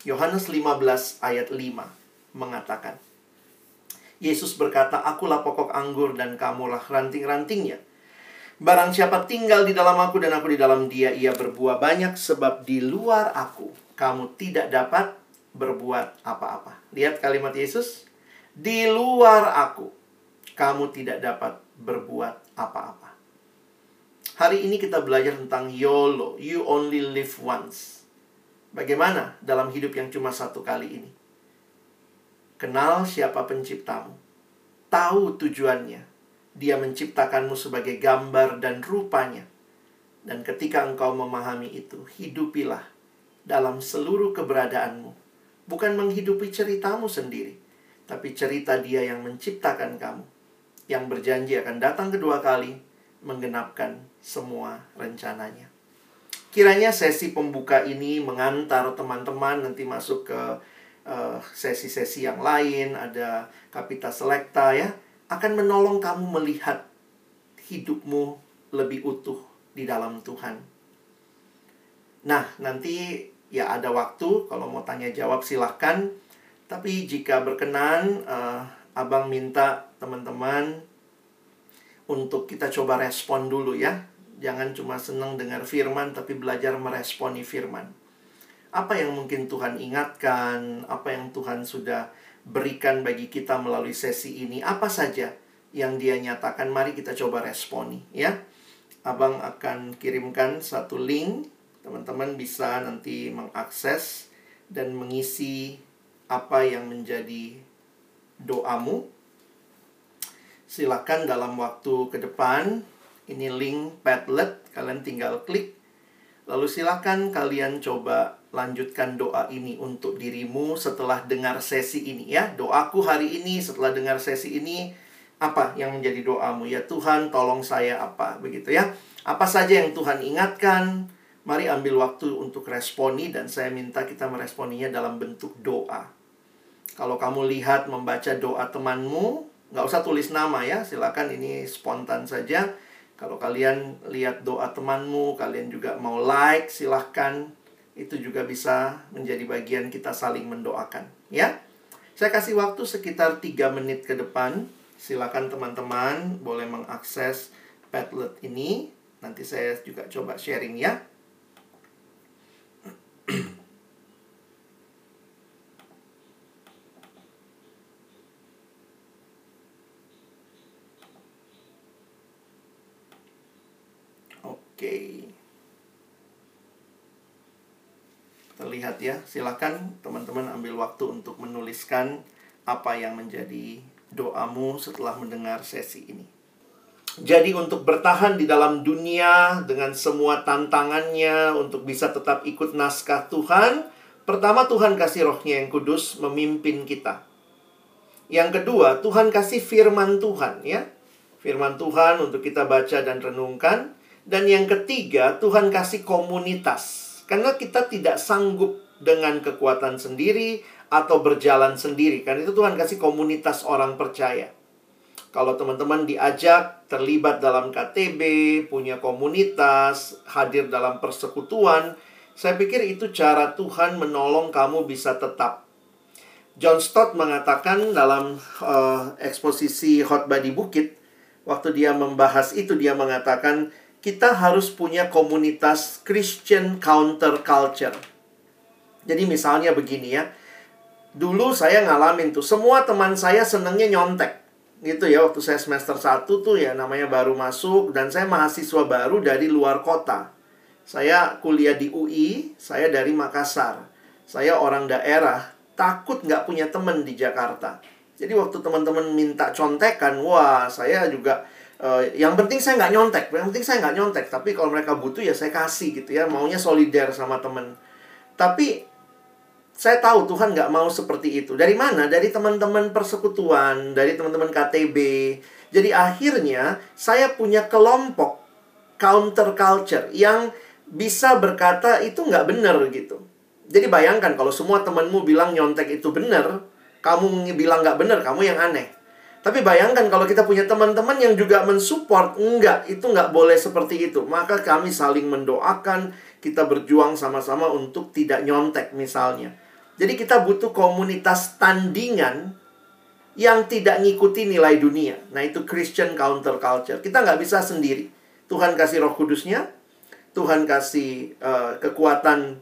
Yohanes 15 ayat 5 mengatakan, Yesus berkata, Akulah pokok anggur dan kamulah ranting-rantingnya. Barang siapa tinggal di dalam aku dan aku di dalam dia, ia berbuah banyak sebab di luar aku kamu tidak dapat berbuat apa-apa. Lihat kalimat Yesus, di luar aku kamu tidak dapat berbuat apa-apa. Hari ini kita belajar tentang YOLO, you only live once. Bagaimana dalam hidup yang cuma satu kali ini? Kenal siapa penciptamu. Tahu tujuannya. Dia menciptakanmu sebagai gambar dan rupanya. Dan ketika engkau memahami itu, hidupilah dalam seluruh keberadaanmu. Bukan menghidupi ceritamu sendiri, tapi cerita dia yang menciptakan kamu. Yang berjanji akan datang kedua kali, menggenapkan semua rencananya. Kiranya sesi pembuka ini mengantar teman-teman nanti masuk ke uh, sesi-sesi yang lain, ada kapita selekta ya, akan menolong kamu melihat hidupmu lebih utuh di dalam Tuhan. Nah, nanti ya ada waktu kalau mau tanya jawab silahkan. Tapi jika berkenan uh, abang minta teman-teman untuk kita coba respon dulu ya. Jangan cuma senang dengar firman tapi belajar meresponi firman apa yang mungkin Tuhan ingatkan apa yang Tuhan sudah berikan bagi kita melalui sesi ini apa saja yang dia nyatakan mari kita coba responi ya abang akan kirimkan satu link Teman-teman bisa nanti mengakses dan mengisi apa yang menjadi doamu. Silakan dalam waktu ke depan Ini link Padlet, kalian tinggal klik. Lalu silakan kalian coba lanjutkan doa ini untuk dirimu setelah dengar sesi ini ya. Doaku hari ini setelah dengar sesi ini apa yang menjadi doamu ya Tuhan tolong saya apa begitu ya. Apa saja yang Tuhan ingatkan, mari ambil waktu untuk responi dan saya minta kita meresponinya dalam bentuk doa. Kalau kamu lihat membaca doa temanmu, nggak usah tulis nama ya, silakan ini spontan saja. Kalau kalian lihat doa temanmu, kalian juga mau like, silahkan. Itu juga bisa menjadi bagian kita saling mendoakan. Ya, saya kasih waktu sekitar 3 menit ke depan. Silakan teman-teman boleh mengakses Padlet ini Nanti saya juga coba sharing ya. Oke. Terlihat ya, silakan teman-teman ambil waktu untuk menuliskan apa yang menjadi doamu setelah mendengar sesi ini. Jadi untuk bertahan di dalam dunia dengan semua tantangannya untuk bisa tetap ikut naskah Tuhan, pertama Tuhan kasih rohnya yang kudus memimpin kita. Yang kedua, Tuhan kasih firman Tuhan ya. Firman Tuhan untuk kita baca dan renungkan. Dan yang ketiga, Tuhan kasih komunitas. Karena kita tidak sanggup dengan kekuatan sendiri atau berjalan sendiri. Kan itu Tuhan kasih komunitas orang percaya. Kalau teman-teman diajak terlibat dalam KTB, punya komunitas, hadir dalam persekutuan, saya pikir itu cara Tuhan menolong kamu bisa tetap. John Stott mengatakan dalam uh, eksposisi khotbah di bukit, waktu dia membahas itu dia mengatakan kita harus punya komunitas Christian counter culture. Jadi misalnya begini ya, dulu saya ngalamin tuh semua teman saya senangnya nyontek gitu ya waktu saya semester 1 tuh ya namanya baru masuk dan saya mahasiswa baru dari luar kota. Saya kuliah di UI, saya dari Makassar. Saya orang daerah, takut nggak punya teman di Jakarta. Jadi waktu teman-teman minta contekan, wah saya juga uh, yang penting saya nggak nyontek, yang penting saya nggak nyontek. Tapi kalau mereka butuh ya saya kasih gitu ya, maunya solider sama teman. Tapi saya tahu Tuhan nggak mau seperti itu. Dari mana? Dari teman-teman persekutuan, dari teman-teman KTB. Jadi akhirnya saya punya kelompok counter culture yang bisa berkata itu nggak benar gitu. Jadi bayangkan kalau semua temanmu bilang nyontek itu benar, kamu bilang nggak benar, kamu yang aneh. Tapi bayangkan kalau kita punya teman-teman yang juga mensupport, enggak, itu nggak boleh seperti itu. Maka kami saling mendoakan, kita berjuang sama-sama untuk tidak nyontek misalnya. Jadi kita butuh komunitas tandingan yang tidak ngikuti nilai dunia. Nah itu Christian counter culture. Kita nggak bisa sendiri. Tuhan kasih roh kudusnya. Tuhan kasih uh, kekuatan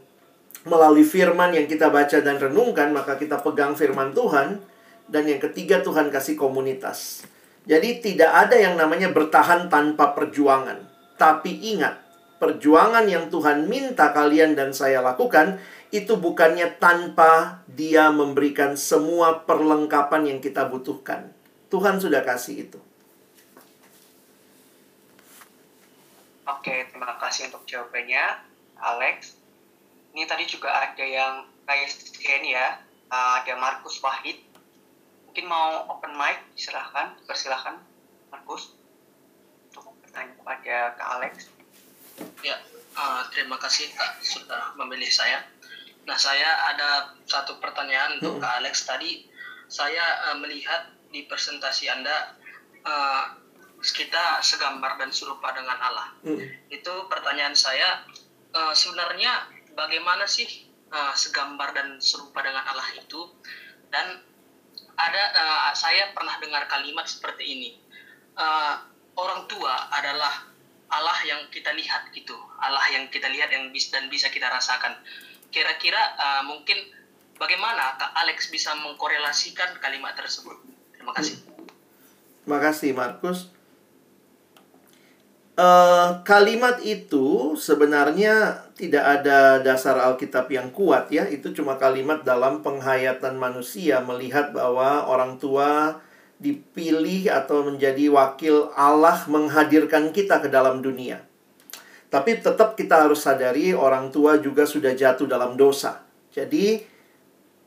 melalui firman yang kita baca dan renungkan. Maka kita pegang firman Tuhan. Dan yang ketiga Tuhan kasih komunitas. Jadi tidak ada yang namanya bertahan tanpa perjuangan. Tapi ingat, perjuangan yang Tuhan minta kalian dan saya lakukan itu bukannya tanpa dia memberikan semua perlengkapan yang kita butuhkan. Tuhan sudah kasih itu. Oke, terima kasih untuk jawabannya, Alex. Ini tadi juga ada yang hand ya, ada Markus Wahid. Mungkin mau open mic, silahkan, persilahkan Markus untuk bertanya kepada Kak Alex. Ya, uh, terima kasih Kak sudah memilih saya. Nah, saya ada satu pertanyaan untuk hmm. Kak Alex tadi. Saya uh, melihat di presentasi Anda uh, kita segambar dan serupa dengan Allah. Hmm. Itu pertanyaan saya uh, sebenarnya bagaimana sih uh, segambar dan serupa dengan Allah itu? Dan ada uh, saya pernah dengar kalimat seperti ini. Uh, orang tua adalah Allah yang kita lihat gitu. Allah yang kita lihat yang bisa dan bisa kita rasakan kira-kira uh, mungkin bagaimana Kak Alex bisa mengkorelasikan kalimat tersebut? Terima kasih. Terima kasih Markus. Uh, kalimat itu sebenarnya tidak ada dasar Alkitab yang kuat ya. Itu cuma kalimat dalam penghayatan manusia melihat bahwa orang tua dipilih atau menjadi wakil Allah menghadirkan kita ke dalam dunia. Tapi tetap kita harus sadari orang tua juga sudah jatuh dalam dosa. Jadi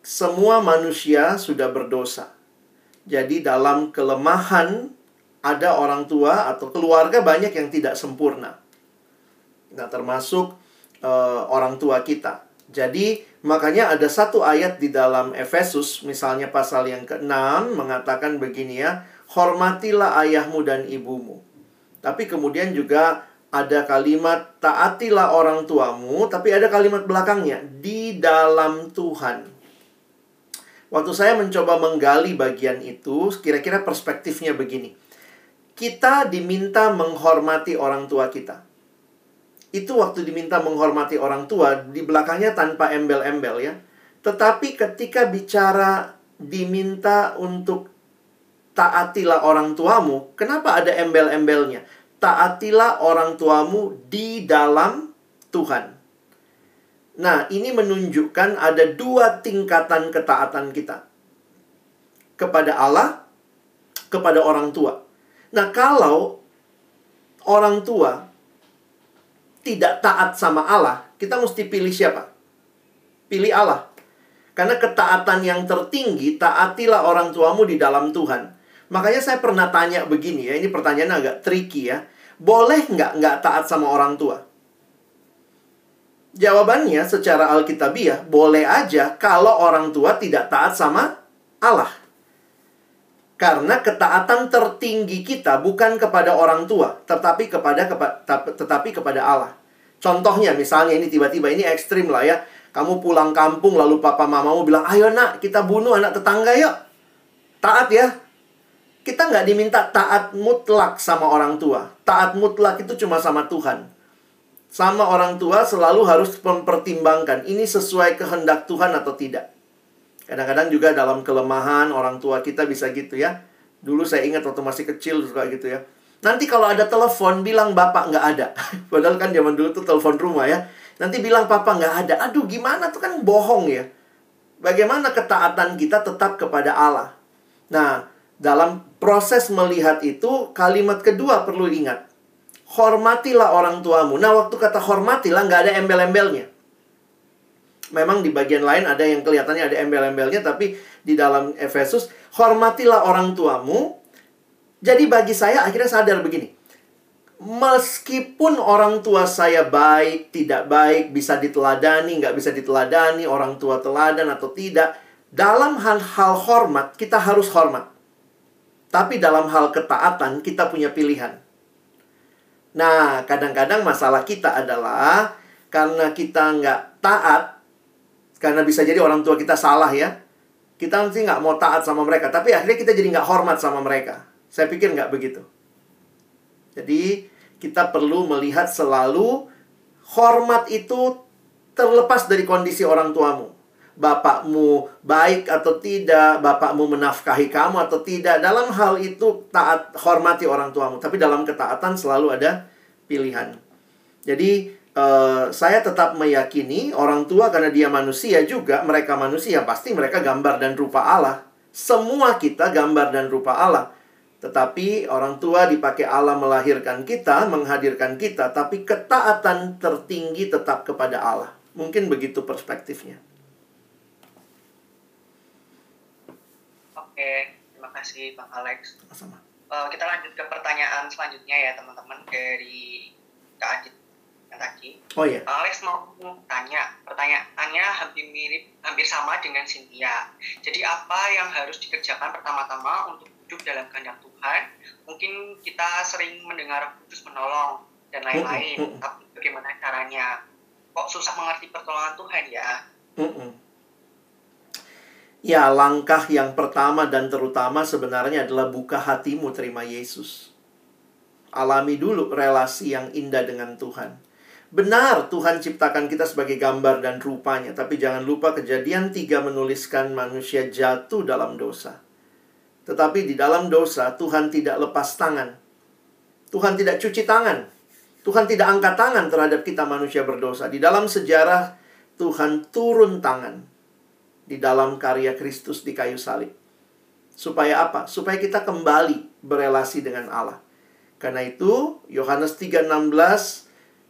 semua manusia sudah berdosa. Jadi dalam kelemahan ada orang tua atau keluarga banyak yang tidak sempurna. Nah, termasuk uh, orang tua kita. Jadi, makanya ada satu ayat di dalam Efesus, misalnya pasal yang ke-6 mengatakan begini ya, hormatilah ayahmu dan ibumu. Tapi kemudian juga ada kalimat taatilah orang tuamu, tapi ada kalimat belakangnya di dalam Tuhan. Waktu saya mencoba menggali bagian itu, kira-kira perspektifnya begini. Kita diminta menghormati orang tua kita itu waktu diminta menghormati orang tua, di belakangnya tanpa embel-embel ya. Tetapi ketika bicara diminta untuk taatilah orang tuamu, kenapa ada embel-embelnya? Taatilah orang tuamu di dalam Tuhan. Nah, ini menunjukkan ada dua tingkatan ketaatan kita. Kepada Allah, kepada orang tua. Nah, kalau orang tua tidak taat sama Allah, kita mesti pilih siapa? Pilih Allah. Karena ketaatan yang tertinggi, taatilah orang tuamu di dalam Tuhan. Makanya saya pernah tanya begini ya, ini pertanyaan agak tricky ya. Boleh nggak nggak taat sama orang tua? Jawabannya secara alkitabiah, boleh aja kalau orang tua tidak taat sama Allah. Karena ketaatan tertinggi kita bukan kepada orang tua, tetapi kepada kepa, tetapi kepada Allah. Contohnya misalnya ini tiba-tiba ini ekstrim lah ya. Kamu pulang kampung lalu papa mamamu bilang, "Ayo nak, kita bunuh anak tetangga yuk." Taat ya. Kita nggak diminta taat mutlak sama orang tua. Taat mutlak itu cuma sama Tuhan. Sama orang tua selalu harus mempertimbangkan ini sesuai kehendak Tuhan atau tidak. Kadang-kadang juga dalam kelemahan orang tua kita bisa gitu ya. Dulu saya ingat waktu masih kecil suka gitu ya. Nanti kalau ada telepon bilang bapak nggak ada. Padahal kan zaman dulu tuh telepon rumah ya. Nanti bilang papa nggak ada. Aduh gimana tuh kan bohong ya. Bagaimana ketaatan kita tetap kepada Allah. Nah, dalam proses melihat itu kalimat kedua perlu ingat. Hormatilah orang tuamu. Nah, waktu kata hormatilah nggak ada embel-embelnya memang di bagian lain ada yang kelihatannya ada embel-embelnya tapi di dalam Efesus hormatilah orang tuamu. Jadi bagi saya akhirnya sadar begini. Meskipun orang tua saya baik, tidak baik, bisa diteladani, nggak bisa diteladani, orang tua teladan atau tidak, dalam hal-hal hormat kita harus hormat. Tapi dalam hal ketaatan kita punya pilihan. Nah, kadang-kadang masalah kita adalah karena kita nggak taat, karena bisa jadi orang tua kita salah ya. Kita nanti nggak mau taat sama mereka. Tapi akhirnya kita jadi nggak hormat sama mereka. Saya pikir nggak begitu. Jadi kita perlu melihat selalu hormat itu terlepas dari kondisi orang tuamu. Bapakmu baik atau tidak, bapakmu menafkahi kamu atau tidak. Dalam hal itu taat hormati orang tuamu. Tapi dalam ketaatan selalu ada pilihan. Jadi Uh, saya tetap meyakini orang tua karena dia manusia juga, mereka manusia, pasti mereka gambar dan rupa Allah. Semua kita gambar dan rupa Allah. Tetapi orang tua dipakai Allah melahirkan kita, menghadirkan kita, tapi ketaatan tertinggi tetap kepada Allah. Mungkin begitu perspektifnya. Oke, terima kasih Bang Alex. Sama-sama. Uh, kita lanjut ke pertanyaan selanjutnya ya teman-teman dari Kak Adit tadi. Oh iya. Alex mau tanya, pertanyaannya hampir mirip, hampir sama dengan Cynthia. Jadi apa yang harus dikerjakan pertama-tama untuk hidup dalam kehendak Tuhan? Mungkin kita sering mendengar kudus menolong dan lain-lain, mm -hmm. tapi bagaimana caranya? Kok susah mengerti pertolongan Tuhan ya? Mm -hmm. Ya, langkah yang pertama dan terutama sebenarnya adalah buka hatimu terima Yesus. Alami dulu relasi yang indah dengan Tuhan. Benar Tuhan ciptakan kita sebagai gambar dan rupanya, tapi jangan lupa kejadian tiga menuliskan manusia jatuh dalam dosa. Tetapi di dalam dosa Tuhan tidak lepas tangan. Tuhan tidak cuci tangan. Tuhan tidak angkat tangan terhadap kita manusia berdosa. Di dalam sejarah Tuhan turun tangan di dalam karya Kristus di kayu salib. Supaya apa? Supaya kita kembali berelasi dengan Allah. Karena itu, Yohanes 3:16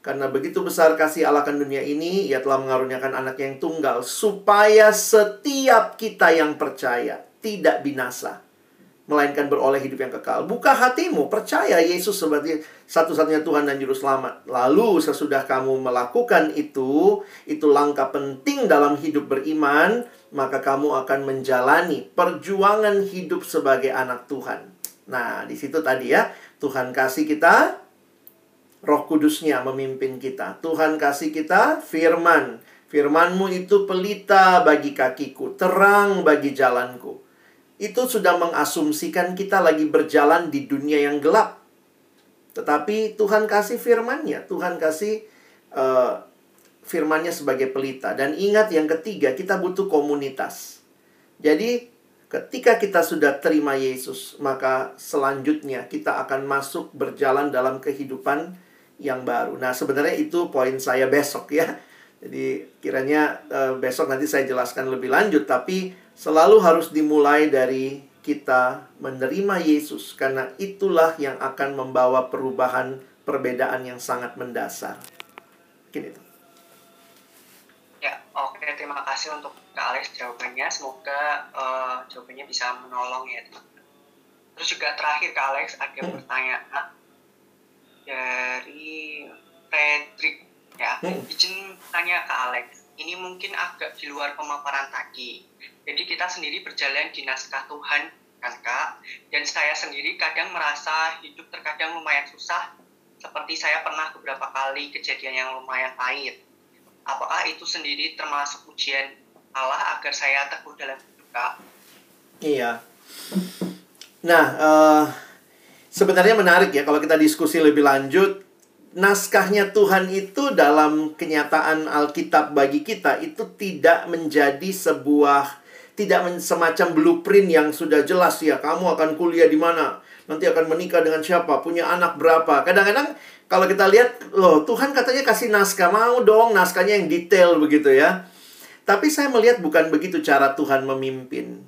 karena begitu besar kasih Allah akan dunia ini, ia telah mengaruniakan anak yang tunggal supaya setiap kita yang percaya tidak binasa, melainkan beroleh hidup yang kekal. Buka hatimu, percaya Yesus sebagai satu-satunya Tuhan dan Juru Selamat. Lalu sesudah kamu melakukan itu, itu langkah penting dalam hidup beriman, maka kamu akan menjalani perjuangan hidup sebagai anak Tuhan. Nah, di situ tadi ya, Tuhan kasih kita Roh Kudusnya memimpin kita. Tuhan kasih kita firman. Firmanmu itu pelita bagi kakiku, terang bagi jalanku itu sudah mengasumsikan kita lagi berjalan di dunia yang gelap. Tetapi Tuhan kasih firman-Nya, Tuhan kasih uh, firman-Nya sebagai pelita. Dan ingat yang ketiga, kita butuh komunitas. Jadi ketika kita sudah terima Yesus, maka selanjutnya kita akan masuk berjalan dalam kehidupan yang baru. Nah, sebenarnya itu poin saya besok ya. Jadi kiranya uh, besok nanti saya jelaskan lebih lanjut, tapi selalu harus dimulai dari kita menerima Yesus karena itulah yang akan membawa perubahan perbedaan yang sangat mendasar. Mungkin itu. Ya, oke terima kasih untuk Kak Alex jawabannya. Semoga uh, jawabannya bisa menolong ya Terus juga terakhir Kak Alex ada hmm. pertanyaan dari Frederick ya. Hmm. Izin tanya Kak Alex ini mungkin agak di luar pemaparan tadi. Jadi kita sendiri berjalan di naskah Tuhan, kan Kak? Dan saya sendiri kadang merasa hidup terkadang lumayan susah, seperti saya pernah beberapa kali kejadian yang lumayan pahit. Apakah itu sendiri termasuk ujian Allah agar saya teguh dalam hidup, Kak? Iya. Nah, uh, sebenarnya menarik ya kalau kita diskusi lebih lanjut naskahnya Tuhan itu dalam kenyataan Alkitab bagi kita itu tidak menjadi sebuah tidak men, semacam blueprint yang sudah jelas ya kamu akan kuliah di mana? Nanti akan menikah dengan siapa? Punya anak berapa? Kadang-kadang kalau kita lihat loh Tuhan katanya kasih naskah mau dong naskahnya yang detail begitu ya. Tapi saya melihat bukan begitu cara Tuhan memimpin.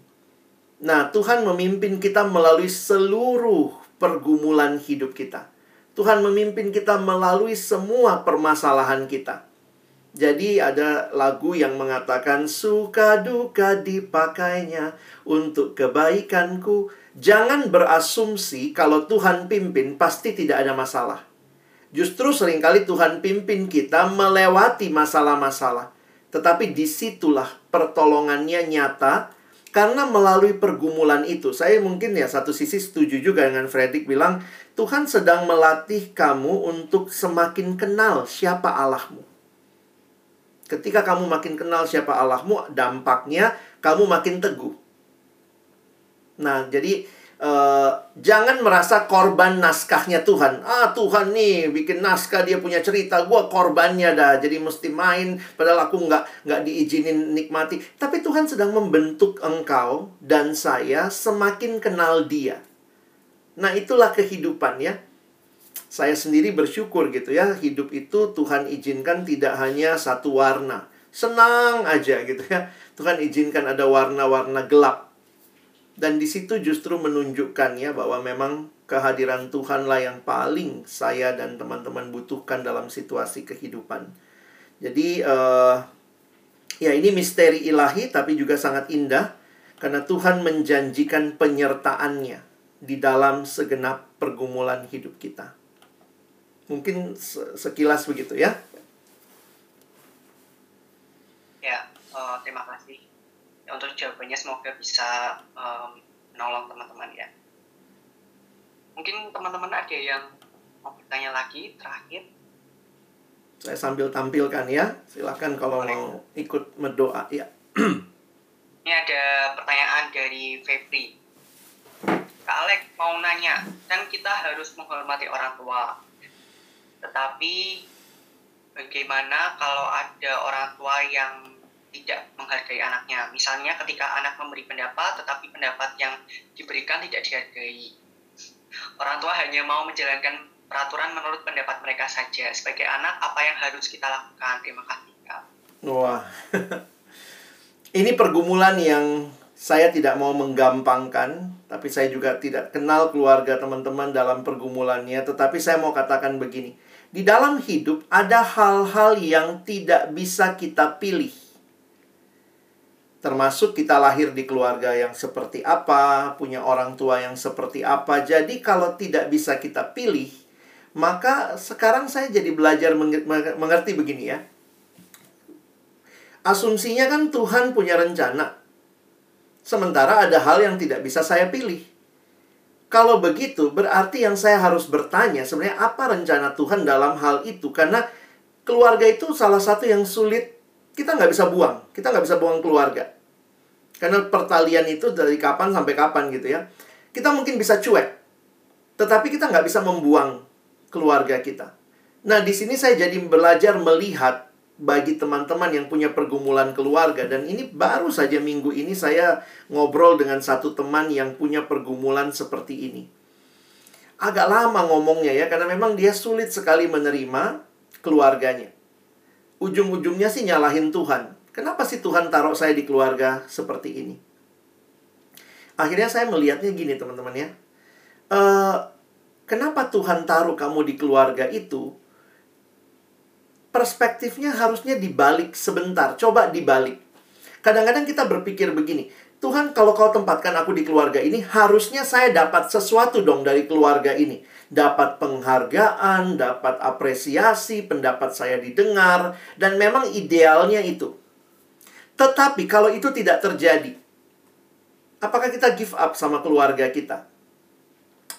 Nah Tuhan memimpin kita melalui seluruh pergumulan hidup kita Tuhan memimpin kita melalui semua permasalahan kita. Jadi ada lagu yang mengatakan suka duka dipakainya untuk kebaikanku. Jangan berasumsi kalau Tuhan pimpin pasti tidak ada masalah. Justru sering kali Tuhan pimpin kita melewati masalah-masalah. Tetapi di situlah pertolongannya nyata karena melalui pergumulan itu, saya mungkin ya satu sisi setuju juga dengan Fredrik bilang, Tuhan sedang melatih kamu untuk semakin kenal siapa Allahmu. Ketika kamu makin kenal siapa Allahmu, dampaknya kamu makin teguh. Nah, jadi Uh, jangan merasa korban naskahnya Tuhan. Ah, Tuhan nih bikin naskah dia punya cerita, gue korbannya dah. Jadi mesti main, padahal aku nggak nggak diizinin nikmati. Tapi Tuhan sedang membentuk engkau dan saya semakin kenal Dia. Nah, itulah kehidupan ya. Saya sendiri bersyukur gitu ya, hidup itu Tuhan izinkan tidak hanya satu warna. Senang aja gitu ya. Tuhan izinkan ada warna-warna gelap dan di situ justru menunjukkan ya bahwa memang kehadiran Tuhanlah yang paling saya dan teman-teman butuhkan dalam situasi kehidupan. Jadi uh, ya ini misteri ilahi tapi juga sangat indah karena Tuhan menjanjikan penyertaannya di dalam segenap pergumulan hidup kita. Mungkin sekilas begitu ya. Ya, uh, terima kasih untuk jawabannya semoga bisa um, menolong teman-teman ya. Mungkin teman-teman ada yang mau bertanya lagi terakhir? Saya sambil tampilkan ya. Silakan kalau Boleh. mau ikut berdoa ya. Ini ada pertanyaan dari Febri. Kak Alex mau nanya kan kita harus menghormati orang tua. Tetapi bagaimana kalau ada orang tua yang tidak menghargai anaknya. Misalnya ketika anak memberi pendapat, tetapi pendapat yang diberikan tidak dihargai. Orang tua hanya mau menjalankan peraturan menurut pendapat mereka saja. Sebagai anak, apa yang harus kita lakukan? Terima kasih. Wah, ini pergumulan yang saya tidak mau menggampangkan, tapi saya juga tidak kenal keluarga teman-teman dalam pergumulannya. Tetapi saya mau katakan begini: di dalam hidup ada hal-hal yang tidak bisa kita pilih, termasuk kita lahir di keluarga yang seperti apa, punya orang tua yang seperti apa. Jadi, kalau tidak bisa kita pilih, maka sekarang saya jadi belajar mengerti begini ya. Asumsinya kan Tuhan punya rencana Sementara ada hal yang tidak bisa saya pilih. Kalau begitu, berarti yang saya harus bertanya sebenarnya apa rencana Tuhan dalam hal itu? Karena keluarga itu salah satu yang sulit kita nggak bisa buang. Kita nggak bisa buang keluarga. Karena pertalian itu dari kapan sampai kapan gitu ya. Kita mungkin bisa cuek. Tetapi kita nggak bisa membuang keluarga kita. Nah, di sini saya jadi belajar melihat bagi teman-teman yang punya pergumulan keluarga dan ini baru saja minggu ini saya ngobrol dengan satu teman yang punya pergumulan seperti ini. Agak lama ngomongnya ya karena memang dia sulit sekali menerima keluarganya. Ujung-ujungnya sih nyalahin Tuhan. Kenapa sih Tuhan taruh saya di keluarga seperti ini? Akhirnya saya melihatnya gini teman-teman ya. Uh, kenapa Tuhan taruh kamu di keluarga itu? perspektifnya harusnya dibalik sebentar. Coba dibalik. Kadang-kadang kita berpikir begini, Tuhan kalau kau tempatkan aku di keluarga ini, harusnya saya dapat sesuatu dong dari keluarga ini. Dapat penghargaan, dapat apresiasi, pendapat saya didengar, dan memang idealnya itu. Tetapi kalau itu tidak terjadi, apakah kita give up sama keluarga kita?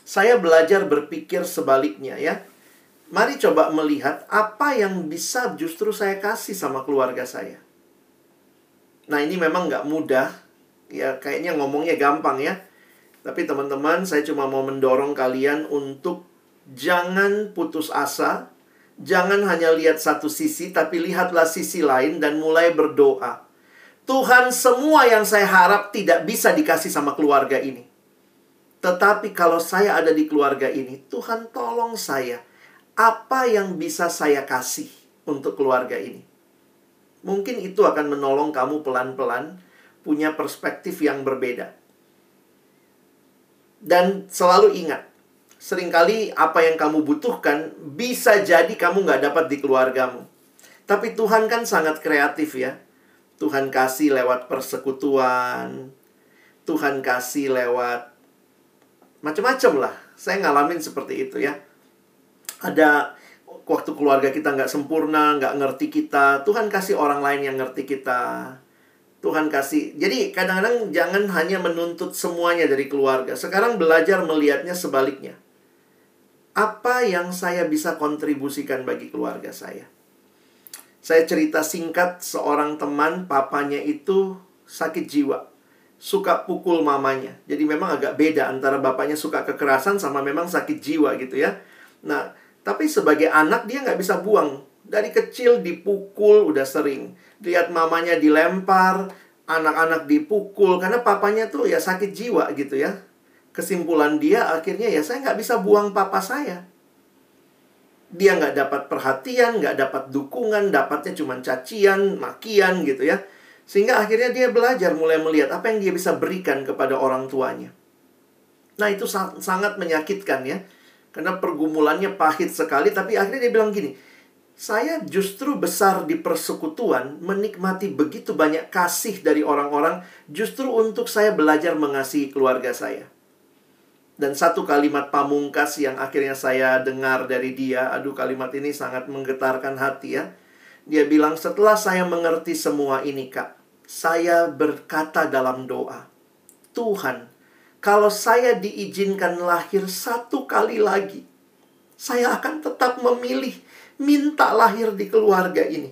Saya belajar berpikir sebaliknya ya. Mari coba melihat apa yang bisa justru saya kasih sama keluarga saya. Nah ini memang nggak mudah. Ya kayaknya ngomongnya gampang ya. Tapi teman-teman saya cuma mau mendorong kalian untuk jangan putus asa. Jangan hanya lihat satu sisi, tapi lihatlah sisi lain dan mulai berdoa. Tuhan semua yang saya harap tidak bisa dikasih sama keluarga ini. Tetapi kalau saya ada di keluarga ini, Tuhan tolong saya apa yang bisa saya kasih untuk keluarga ini? Mungkin itu akan menolong kamu pelan-pelan punya perspektif yang berbeda. Dan selalu ingat, sering kali apa yang kamu butuhkan bisa jadi kamu nggak dapat di keluargamu. Tapi Tuhan kan sangat kreatif ya. Tuhan kasih lewat persekutuan. Tuhan kasih lewat macam-macam lah. Saya ngalamin seperti itu ya ada waktu keluarga kita nggak sempurna, nggak ngerti kita, Tuhan kasih orang lain yang ngerti kita. Tuhan kasih. Jadi kadang-kadang jangan hanya menuntut semuanya dari keluarga. Sekarang belajar melihatnya sebaliknya. Apa yang saya bisa kontribusikan bagi keluarga saya? Saya cerita singkat seorang teman papanya itu sakit jiwa. Suka pukul mamanya. Jadi memang agak beda antara bapaknya suka kekerasan sama memang sakit jiwa gitu ya. Nah, tapi sebagai anak dia nggak bisa buang. Dari kecil dipukul udah sering. Lihat mamanya dilempar, anak-anak dipukul. Karena papanya tuh ya sakit jiwa gitu ya. Kesimpulan dia akhirnya ya saya nggak bisa buang papa saya. Dia nggak dapat perhatian, nggak dapat dukungan, dapatnya cuma cacian, makian gitu ya. Sehingga akhirnya dia belajar mulai melihat apa yang dia bisa berikan kepada orang tuanya. Nah itu sangat menyakitkan ya karena pergumulannya pahit sekali, tapi akhirnya dia bilang gini, saya justru besar di persekutuan, menikmati begitu banyak kasih dari orang-orang, justru untuk saya belajar mengasihi keluarga saya. Dan satu kalimat pamungkas yang akhirnya saya dengar dari dia, aduh kalimat ini sangat menggetarkan hati ya. Dia bilang, setelah saya mengerti semua ini kak, saya berkata dalam doa, Tuhan, kalau saya diizinkan lahir satu kali lagi, saya akan tetap memilih minta lahir di keluarga ini.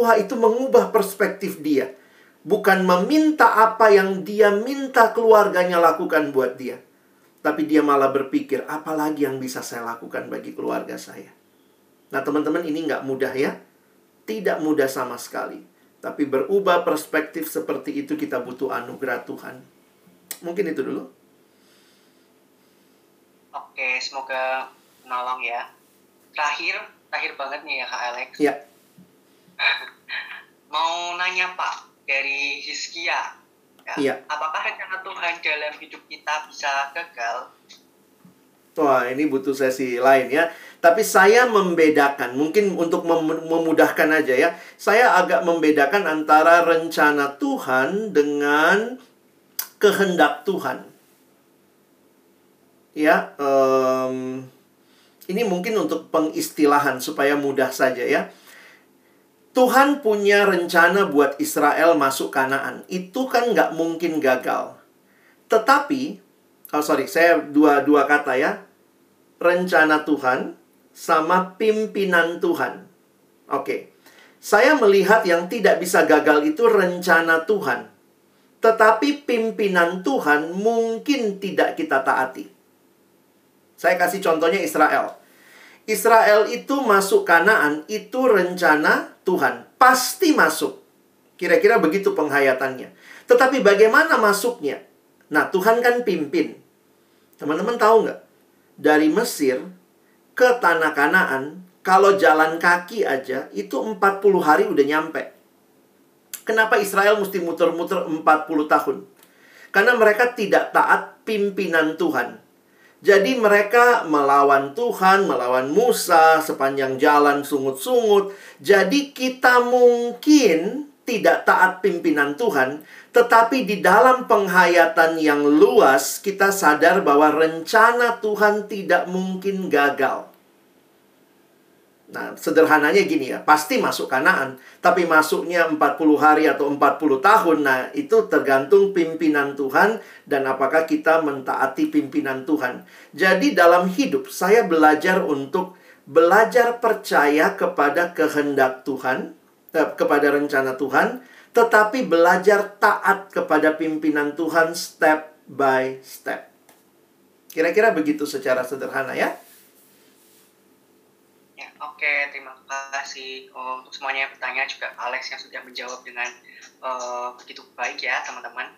Wah, itu mengubah perspektif dia. Bukan meminta apa yang dia minta keluarganya lakukan buat dia. Tapi dia malah berpikir, apalagi yang bisa saya lakukan bagi keluarga saya. Nah, teman-teman, ini nggak mudah ya. Tidak mudah sama sekali. Tapi berubah perspektif seperti itu kita butuh anugerah Tuhan. Mungkin itu dulu. Oke, semoga menolong ya. Terakhir, terakhir banget nih ya Kak Alex. Iya. Mau nanya Pak, dari Hiskia. Ya, Iya. Apakah rencana Tuhan dalam hidup kita bisa gagal? Wah, ini butuh sesi lain ya. Tapi saya membedakan, mungkin untuk mem- memudahkan aja ya. Saya agak membedakan antara rencana Tuhan dengan kehendak Tuhan. Ya, em, ini mungkin untuk pengistilahan supaya mudah saja ya. Tuhan punya rencana buat Israel masuk Kanaan. Itu kan nggak mungkin gagal. Tetapi, oh sorry, saya dua, dua kata ya. Rencana Tuhan sama pimpinan Tuhan. Oke. Saya melihat yang tidak bisa gagal itu rencana Tuhan. Tetapi pimpinan Tuhan mungkin tidak kita taati. Saya kasih contohnya Israel. Israel itu masuk Kanaan itu rencana Tuhan. Pasti masuk. Kira-kira begitu penghayatannya. Tetapi bagaimana masuknya? Nah, Tuhan kan pimpin. Teman-teman tahu nggak? Dari Mesir ke Tanah Kanaan, kalau jalan kaki aja, itu 40 hari udah nyampe. Kenapa Israel mesti muter-muter 40 tahun? Karena mereka tidak taat pimpinan Tuhan. Jadi mereka melawan Tuhan, melawan Musa sepanjang jalan sungut-sungut. Jadi kita mungkin tidak taat pimpinan Tuhan, tetapi di dalam penghayatan yang luas kita sadar bahwa rencana Tuhan tidak mungkin gagal. Nah, sederhananya gini ya, pasti masuk Kanaan, tapi masuknya 40 hari atau 40 tahun. Nah, itu tergantung pimpinan Tuhan dan apakah kita mentaati pimpinan Tuhan. Jadi dalam hidup saya belajar untuk belajar percaya kepada kehendak Tuhan, eh, kepada rencana Tuhan, tetapi belajar taat kepada pimpinan Tuhan step by step. Kira-kira begitu secara sederhana ya. Oke, terima kasih oh, untuk semuanya yang bertanya juga Alex yang sudah menjawab dengan eh, begitu baik ya, teman-teman.